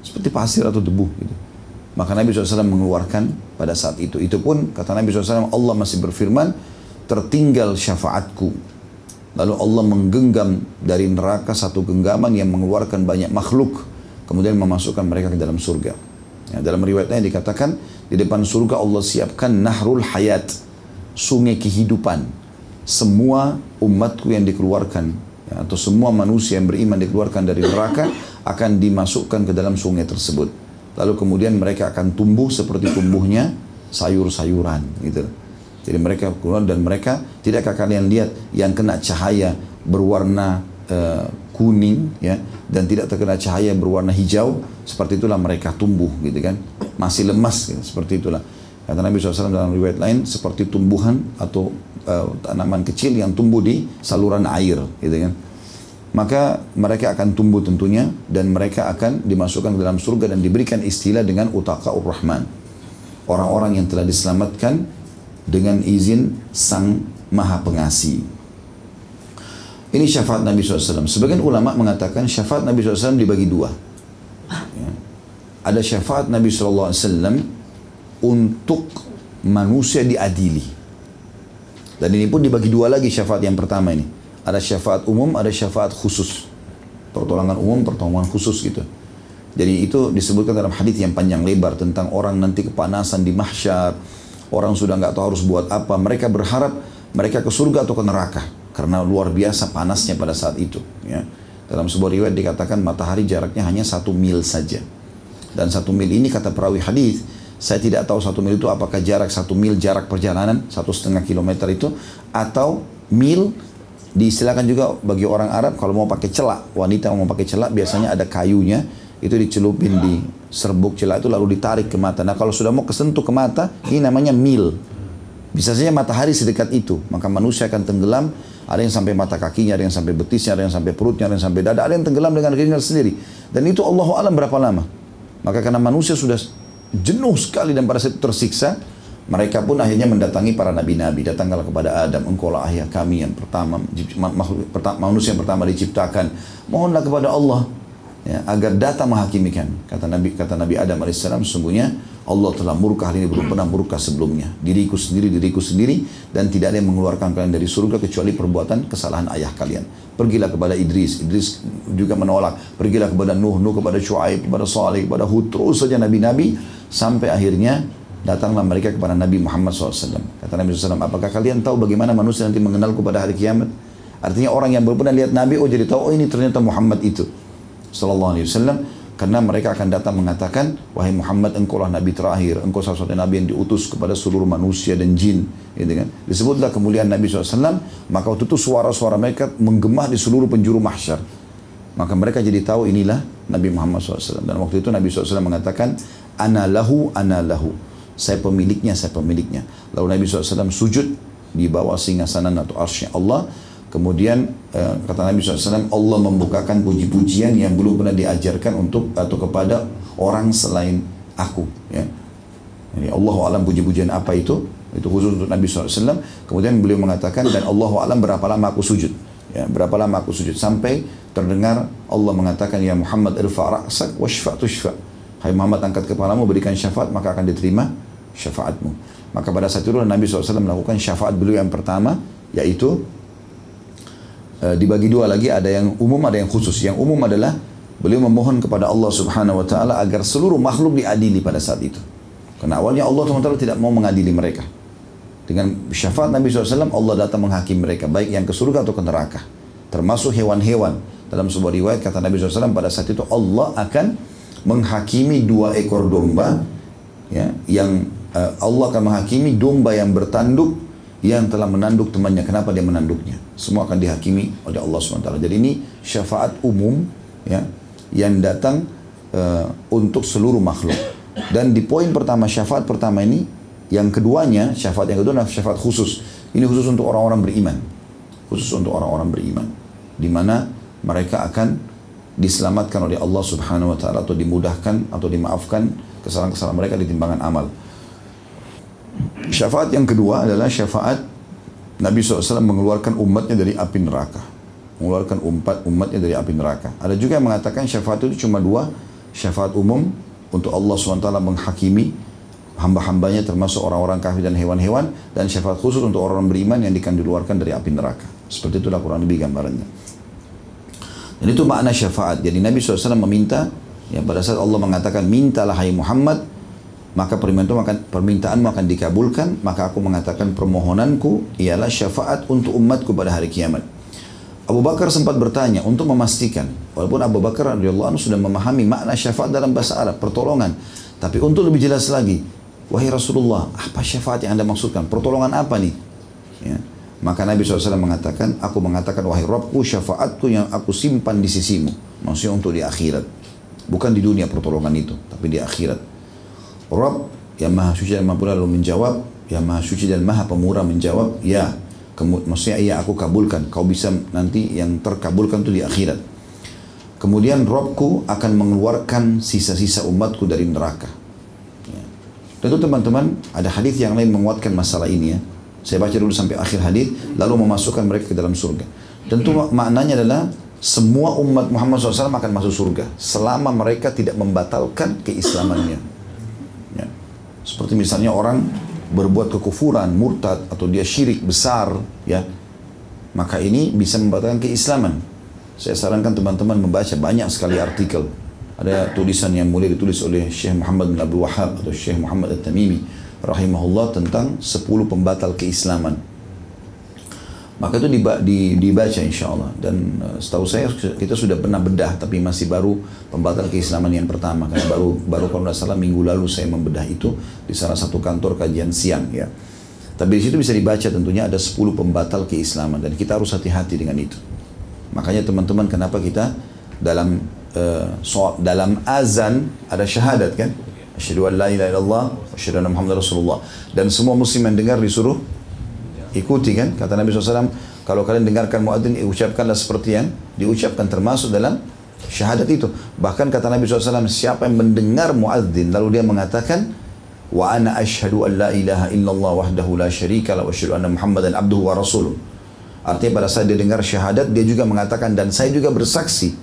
Seperti pasir atau debu. Gitu. Maka Nabi SAW mengeluarkan pada saat itu. Itu pun kata Nabi SAW Allah masih berfirman tertinggal syafaatku. Lalu Allah menggenggam dari neraka satu genggaman yang mengeluarkan banyak makhluk. Kemudian memasukkan mereka ke dalam surga. Ya, dalam riwayat lain dikatakan di depan surga Allah siapkan nahrul hayat, sungai kehidupan. Semua umatku yang dikeluarkan ya, atau semua manusia yang beriman dikeluarkan dari neraka akan dimasukkan ke dalam sungai tersebut. Lalu kemudian mereka akan tumbuh seperti tumbuhnya sayur-sayuran gitu. Jadi mereka keluar dan mereka tidakkah kalian lihat yang kena cahaya berwarna uh, kuning ya dan tidak terkena cahaya berwarna hijau seperti itulah mereka tumbuh gitu kan. Masih lemas gitu, seperti itulah. Kata Nabi SAW dalam riwayat lain seperti tumbuhan atau uh, tanaman kecil yang tumbuh di saluran air gitu kan. Maka mereka akan tumbuh tentunya dan mereka akan dimasukkan ke dalam surga dan diberikan istilah dengan utaqaur rahman. Orang-orang yang telah diselamatkan dengan izin sang maha pengasih ini syafaat Nabi SAW. Sebagian ulama mengatakan syafaat Nabi SAW dibagi dua. Ya. Ada syafaat Nabi SAW untuk manusia diadili. Dan ini pun dibagi dua lagi syafaat yang pertama ini. Ada syafaat umum, ada syafaat khusus. Pertolongan umum, pertolongan khusus gitu. Jadi itu disebutkan dalam hadis yang panjang lebar tentang orang nanti kepanasan di mahsyar. Orang sudah nggak tahu harus buat apa. Mereka berharap mereka ke surga atau ke neraka karena luar biasa panasnya pada saat itu. Ya. Dalam sebuah riwayat dikatakan matahari jaraknya hanya satu mil saja. Dan satu mil ini kata perawi hadis, saya tidak tahu satu mil itu apakah jarak satu mil jarak perjalanan satu setengah kilometer itu atau mil diistilahkan juga bagi orang Arab kalau mau pakai celak wanita mau pakai celak biasanya ada kayunya itu dicelupin di serbuk celak itu lalu ditarik ke mata. Nah kalau sudah mau kesentuh ke mata ini namanya mil. Bisa saja matahari sedekat itu maka manusia akan tenggelam ada yang sampai mata kakinya, ada yang sampai betisnya, ada yang sampai perutnya, ada yang sampai dada, ada yang tenggelam dengan keringat sendiri. Dan itu Allah alam berapa lama. Maka karena manusia sudah jenuh sekali dan pada saat itu tersiksa, mereka pun akhirnya mendatangi para nabi-nabi. Datanglah kepada Adam, engkaulah ayah kami yang pertama, manusia yang pertama diciptakan. Mohonlah kepada Allah ya, agar datang menghakimi. Kata Nabi kata Nabi Adam alaihissalam, sesungguhnya Allah telah murka hari ini belum pernah murka sebelumnya. Diriku sendiri, diriku sendiri dan tidak ada yang mengeluarkan kalian dari surga kecuali perbuatan kesalahan ayah kalian. Pergilah kepada Idris, Idris juga menolak. Pergilah kepada Nuh, Nuh kepada Shu'aib, kepada Salih, kepada Hud, terus saja nabi-nabi sampai akhirnya datanglah mereka kepada Nabi Muhammad SAW. Kata Nabi SAW, apakah kalian tahu bagaimana manusia nanti mengenalku pada hari kiamat? Artinya orang yang belum pernah lihat Nabi, oh jadi tahu, oh ini ternyata Muhammad itu. Sallallahu Alaihi Wasallam karena mereka akan datang mengatakan, wahai Muhammad, engkaulah Nabi terakhir, engkau salah satu Nabi yang diutus kepada seluruh manusia dan jin. Gitu kan? Disebutlah kemuliaan Nabi SAW, maka waktu itu suara-suara mereka menggema di seluruh penjuru mahsyar. Maka mereka jadi tahu inilah Nabi Muhammad SAW. Dan waktu itu Nabi SAW mengatakan, Ana lahu, ana lahu. Saya pemiliknya, saya pemiliknya. Lalu Nabi SAW sujud di bawah singgasanan atau arsy Allah Kemudian eh, kata Nabi SAW, Allah membukakan puji-pujian yang belum pernah diajarkan untuk atau kepada orang selain aku. Ya. Jadi Allah alam puji-pujian apa itu? Itu khusus untuk Nabi SAW. Kemudian beliau mengatakan, dan Allah alam berapa lama aku sujud. Ya, berapa lama aku sujud. Sampai terdengar Allah mengatakan, Ya Muhammad irfa' ra'sak wa shfa' tushfa' Hai Muhammad angkat kepalamu, berikan syafaat, maka akan diterima syafaatmu. Maka pada saat itu Nabi SAW melakukan syafaat beliau yang pertama, yaitu Eh, dibagi dua lagi ada yang umum ada yang khusus. Yang umum adalah beliau memohon kepada Allah subhanahu wa ta'ala agar seluruh makhluk diadili pada saat itu. Karena awalnya Allah SWT tidak mau mengadili mereka. Dengan syafaat Nabi SAW Allah datang menghakimi mereka baik yang ke surga atau ke neraka. Termasuk hewan-hewan. Dalam sebuah riwayat kata Nabi SAW pada saat itu Allah akan menghakimi dua ekor domba ya, yang uh, Allah akan menghakimi domba yang bertanduk yang telah menanduk temannya. Kenapa dia menanduknya? Semua akan dihakimi oleh Allah SWT. Jadi ini syafaat umum ya yang datang uh, untuk seluruh makhluk. Dan di poin pertama syafaat pertama ini, yang keduanya syafaat yang kedua adalah syafaat khusus. Ini khusus untuk orang-orang beriman. Khusus untuk orang-orang beriman. Di mana mereka akan diselamatkan oleh Allah Subhanahu wa taala atau dimudahkan atau dimaafkan kesalahan-kesalahan mereka di timbangan amal. Syafaat yang kedua adalah syafaat Nabi SAW mengeluarkan umatnya dari api neraka. Mengeluarkan umat umatnya dari api neraka. Ada juga yang mengatakan syafaat itu cuma dua. Syafaat umum untuk Allah SWT menghakimi hamba-hambanya termasuk orang-orang kafir dan hewan-hewan. Dan syafaat khusus untuk orang-orang beriman yang akan dikeluarkan dari api neraka. Seperti itulah kurang lebih gambarannya. Dan itu makna syafaat. Jadi Nabi SAW meminta Ya, pada saat Allah mengatakan mintalah hai Muhammad, maka permintaanmu akan dikabulkan, maka aku mengatakan permohonanku ialah syafaat untuk umatku pada hari kiamat. Abu Bakar sempat bertanya untuk memastikan, walaupun Abu Bakar radhiyallahu anhu sudah memahami makna syafaat dalam bahasa Arab, pertolongan. Tapi untuk lebih jelas lagi, wahai Rasulullah, apa syafaat yang anda maksudkan? Pertolongan apa nih? Ya. Maka Nabi SAW mengatakan, aku mengatakan, wahai Rabbku, syafaatku yang aku simpan di sisimu. Maksudnya untuk di akhirat. Bukan di dunia pertolongan itu, tapi di akhirat. Rabb yang maha suci dan maha lalu menjawab, yang maha suci dan maha pemurah menjawab, ya. Kemud maksudnya iya aku kabulkan. Kau bisa nanti yang terkabulkan itu di akhirat. Kemudian Robku akan mengeluarkan sisa-sisa umatku dari neraka. Ya. Tentu teman-teman ada hadis yang lain menguatkan masalah ini ya. Saya baca dulu sampai akhir hadis, lalu memasukkan mereka ke dalam surga. Tentu maknanya adalah semua umat Muhammad SAW akan masuk surga selama mereka tidak membatalkan keislamannya. Seperti misalnya orang berbuat kekufuran, murtad atau dia syirik besar, ya, maka ini bisa membatalkan keislaman. Saya sarankan teman-teman membaca banyak sekali artikel. Ada tulisan yang mulai ditulis oleh Syekh Muhammad bin Abdul Wahab atau Syekh Muhammad At-Tamimi rahimahullah tentang 10 pembatal keislaman maka itu dibaca insya Allah dan uh, setahu saya kita sudah pernah bedah tapi masih baru pembatal keislaman yang pertama. Karena baru baru kalau tidak salah minggu lalu saya membedah itu di salah satu kantor kajian siang ya. Tapi di situ bisa dibaca tentunya ada 10 pembatal keislaman. Dan kita harus hati-hati dengan itu. Makanya teman-teman kenapa kita dalam uh, so, dalam azan ada syahadat kan? Asyhadu an la ilaha illallah asyhadu rasulullah. Dan semua muslim yang dengar disuruh ikuti kan kata Nabi SAW kalau kalian dengarkan muadzin ucapkanlah seperti yang diucapkan termasuk dalam syahadat itu. Bahkan kata Nabi SAW siapa yang mendengar muadzin lalu dia mengatakan wa ana ashhadu an la ilaha illallah wahdahu la syarika la wa anna muhammadan abduhu wa rasuluh. Artinya pada saat dia dengar syahadat dia juga mengatakan dan saya juga bersaksi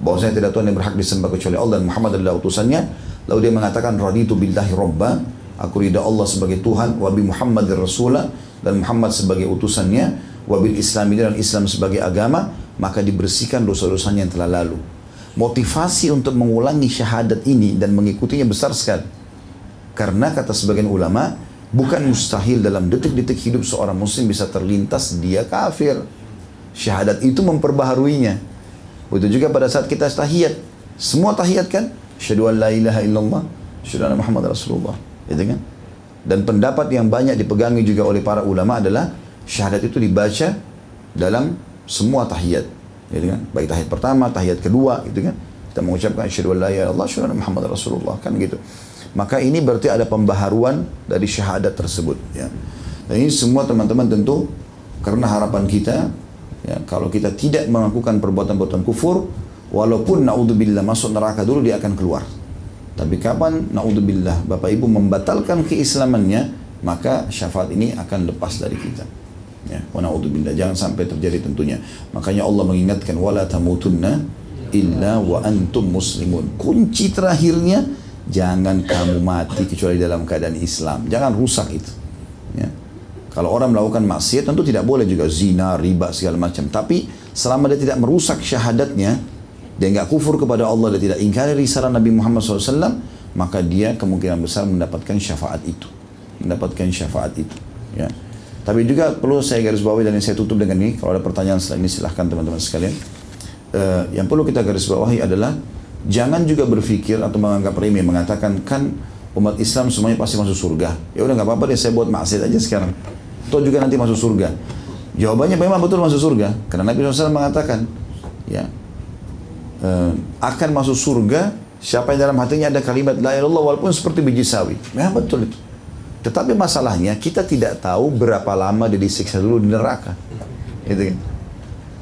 bahwa saya tidak Tuhan yang berhak disembah kecuali Allah dan Muhammad adalah utusannya. Lalu dia mengatakan raditu billahi robba aku ridha Allah sebagai Tuhan wa bi Muhammadir dan Muhammad sebagai utusannya, wabil Islam dan Islam sebagai agama, maka dibersihkan dosa-dosanya yang telah lalu. Motivasi untuk mengulangi syahadat ini dan mengikutinya besar sekali. Karena kata sebagian ulama, bukan mustahil dalam detik-detik hidup seorang muslim bisa terlintas dia kafir. Syahadat itu memperbaharuinya. Begitu juga pada saat kita tahiyat. Semua tahiyat kan? Syahadu an la ilaha illallah, syahadu anna Muhammad Rasulullah. Itu kan? Dan pendapat yang banyak dipegangi juga oleh para ulama adalah syahadat itu dibaca dalam semua tahiyat. Gitu kan? Baik tahiyat pertama, tahiyat kedua, gitu kan? Kita mengucapkan asyhadu an la ilaha illallah, asyhadu Muhammad Rasulullah, kan gitu. Maka ini berarti ada pembaharuan dari syahadat tersebut, ya. Dan ini semua teman-teman tentu karena harapan kita ya, kalau kita tidak melakukan perbuatan-perbuatan kufur walaupun naudzubillah masuk neraka dulu dia akan keluar. Tapi kapan naudzubillah Bapak Ibu membatalkan keislamannya, maka syafaat ini akan lepas dari kita. Ya, wa naudzubillah jangan sampai terjadi tentunya. Makanya Allah mengingatkan wala tamutunna illa wa antum muslimun. Kunci terakhirnya jangan kamu mati kecuali dalam keadaan Islam. Jangan rusak itu. Ya. Kalau orang melakukan maksiat tentu tidak boleh juga zina, riba segala macam. Tapi selama dia tidak merusak syahadatnya, dia nggak kufur kepada Allah dan tidak ingkari risalah Nabi Muhammad SAW, maka dia kemungkinan besar mendapatkan syafaat itu, mendapatkan syafaat itu. Ya. Tapi juga perlu saya garis bawahi dan saya tutup dengan ini. Kalau ada pertanyaan setelah ini silahkan teman-teman sekalian. Uh, yang perlu kita garis bawahi adalah jangan juga berpikir atau menganggap remeh mengatakan kan umat Islam semuanya pasti masuk surga. Ya udah nggak apa-apa deh saya buat maksiat aja sekarang. Atau juga nanti masuk surga. Jawabannya memang betul masuk surga karena Nabi SAW mengatakan ya uh, akan masuk surga siapa yang dalam hatinya ada kalimat la ilallah walaupun seperti biji sawi. Ya betul itu. Tetapi masalahnya kita tidak tahu berapa lama dia disiksa dulu di neraka. Itu kan.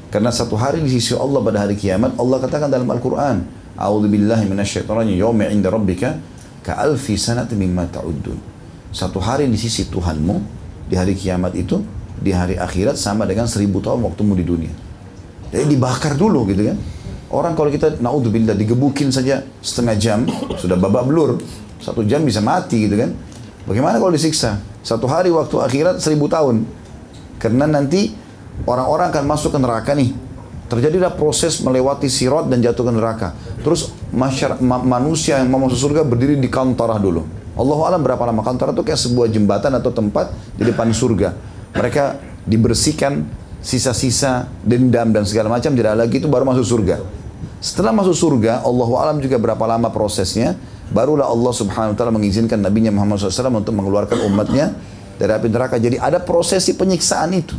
Karena satu hari di sisi Allah pada hari kiamat Allah katakan dalam Al-Qur'an, "A'udzu billahi minasyaitonir yawma 'inda rabbika ka'alfi sanati mimma ta'uddun." Satu hari di sisi Tuhanmu di hari kiamat itu di hari akhirat sama dengan seribu tahun waktumu di dunia. Jadi dibakar dulu gitu kan. Orang kalau kita naudzubillah digebukin saja setengah jam sudah babak belur. Satu jam bisa mati gitu kan. Bagaimana kalau disiksa? Satu hari waktu akhirat seribu tahun. Karena nanti orang-orang akan masuk ke neraka nih. Terjadilah proses melewati sirot dan jatuh ke neraka. Terus manusia yang mau masuk surga berdiri di kantorah dulu. Allah alam berapa lama kantorah itu kayak sebuah jembatan atau tempat di depan surga. Mereka dibersihkan sisa-sisa dendam dan segala macam tidak lagi itu baru masuk surga. Setelah masuk surga, Allah alam juga berapa lama prosesnya, barulah Allah subhanahu wa ta'ala mengizinkan Nabi Muhammad SAW untuk mengeluarkan umatnya dari api neraka. Jadi ada prosesi penyiksaan itu.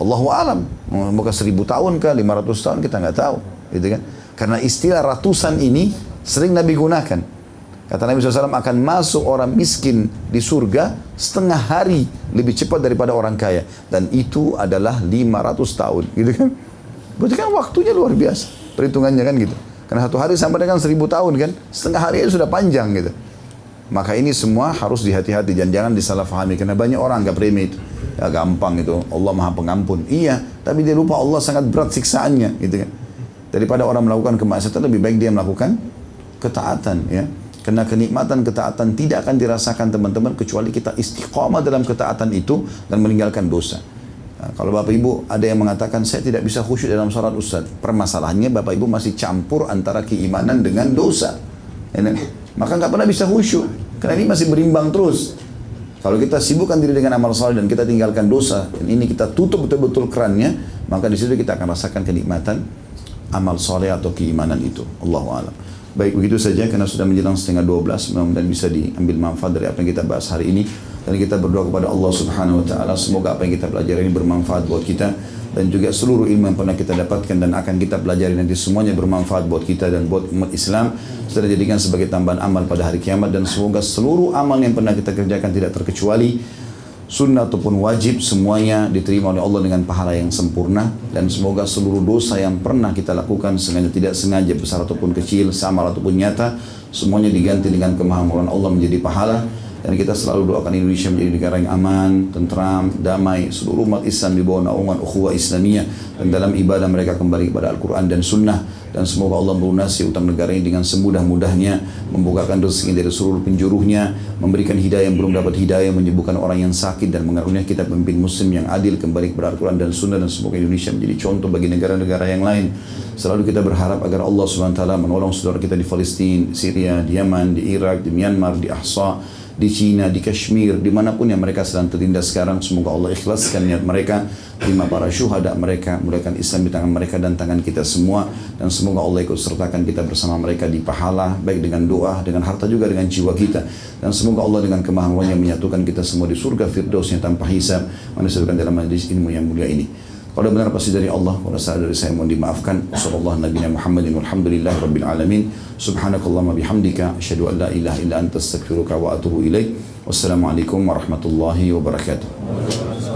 Allahu alam. Bukan seribu tahun kah, lima ratus tahun kita nggak tahu, gitu kan? Karena istilah ratusan ini sering Nabi gunakan. Kata Nabi SAW akan masuk orang miskin di surga setengah hari lebih cepat daripada orang kaya. Dan itu adalah 500 tahun. Gitu kan? Berarti kan waktunya luar biasa. Perhitungannya kan gitu. Karena satu hari sampai dengan seribu tahun kan. Setengah hari itu sudah panjang gitu. Maka ini semua harus dihati-hati. dan jangan disalahfahami. Karena banyak orang anggap remeh itu ya gampang itu Allah maha pengampun iya tapi dia lupa Allah sangat berat siksaannya gitu kan daripada orang melakukan kemaksiatan lebih baik dia melakukan ketaatan ya karena kenikmatan ketaatan tidak akan dirasakan teman-teman kecuali kita istiqomah dalam ketaatan itu dan meninggalkan dosa nah, kalau Bapak Ibu ada yang mengatakan saya tidak bisa khusyuk dalam sholat Ustaz. Permasalahannya Bapak Ibu masih campur antara keimanan dengan dosa. Ya, maka nggak pernah bisa khusyuk. Karena ini masih berimbang terus. Kalau kita sibukkan diri dengan amal saleh dan kita tinggalkan dosa, dan ini kita tutup betul-betul kerannya, maka di situ kita akan rasakan kenikmatan amal soleh atau keimanan itu. Allahu a'lam. Baik begitu saja karena sudah menjelang setengah 12 mudah-mudahan bisa diambil manfaat dari apa yang kita bahas hari ini dan kita berdoa kepada Allah Subhanahu wa taala semoga apa yang kita pelajari ini bermanfaat buat kita dan juga seluruh ilmu yang pernah kita dapatkan dan akan kita pelajari nanti semuanya bermanfaat buat kita dan buat umat Islam. Sudah dijadikan sebagai tambahan amal pada hari kiamat dan semoga seluruh amal yang pernah kita kerjakan tidak terkecuali sunnah ataupun wajib semuanya diterima oleh Allah dengan pahala yang sempurna dan semoga seluruh dosa yang pernah kita lakukan sengaja tidak sengaja besar ataupun kecil sama ataupun nyata semuanya diganti dengan kemahamuran Allah menjadi pahala dan kita selalu doakan Indonesia menjadi negara yang aman, tentram, damai, seluruh umat Islam di bawah naungan ukhuwah Islamiyah. Dan dalam ibadah mereka kembali kepada Al-Quran dan Sunnah. Dan semoga Allah melunasi utang negara ini dengan semudah-mudahnya membukakan rezeki dari seluruh penjuruhnya memberikan hidayah yang belum dapat hidayah menyembuhkan orang yang sakit dan mengarunia kita pemimpin muslim yang adil kembali kepada Al-Quran dan Sunnah. Dan semoga Indonesia menjadi contoh bagi negara-negara yang lain. Selalu kita berharap agar Allah SWT menolong saudara kita di Palestina, Syria, di Yaman, di Irak, di Myanmar, di Ahsa di Cina, di Kashmir, di mana pun yang mereka sedang tertindas sekarang. Semoga Allah ikhlaskan niat mereka, terima para syuhada mereka, muliakan Islam di tangan mereka dan tangan kita semua. Dan semoga Allah ikut sertakan kita bersama mereka di pahala, baik dengan doa, dengan harta juga dengan jiwa kita. Dan semoga Allah dengan kemahamannya menyatukan kita semua di surga firdausnya tanpa hisab. Mana dalam majlis ilmu yang mulia ini. Kalau benar pasti dari Allah, kalau salah dari saya mohon dimaafkan. Sallallahu Nabi Muhammadin walhamdulillah rabbil alamin. Subhanakallahumma bihamdika asyhadu an la ilaha illa anta astaghfiruka wa atubu ilaik. Wassalamualaikum warahmatullahi wabarakatuh.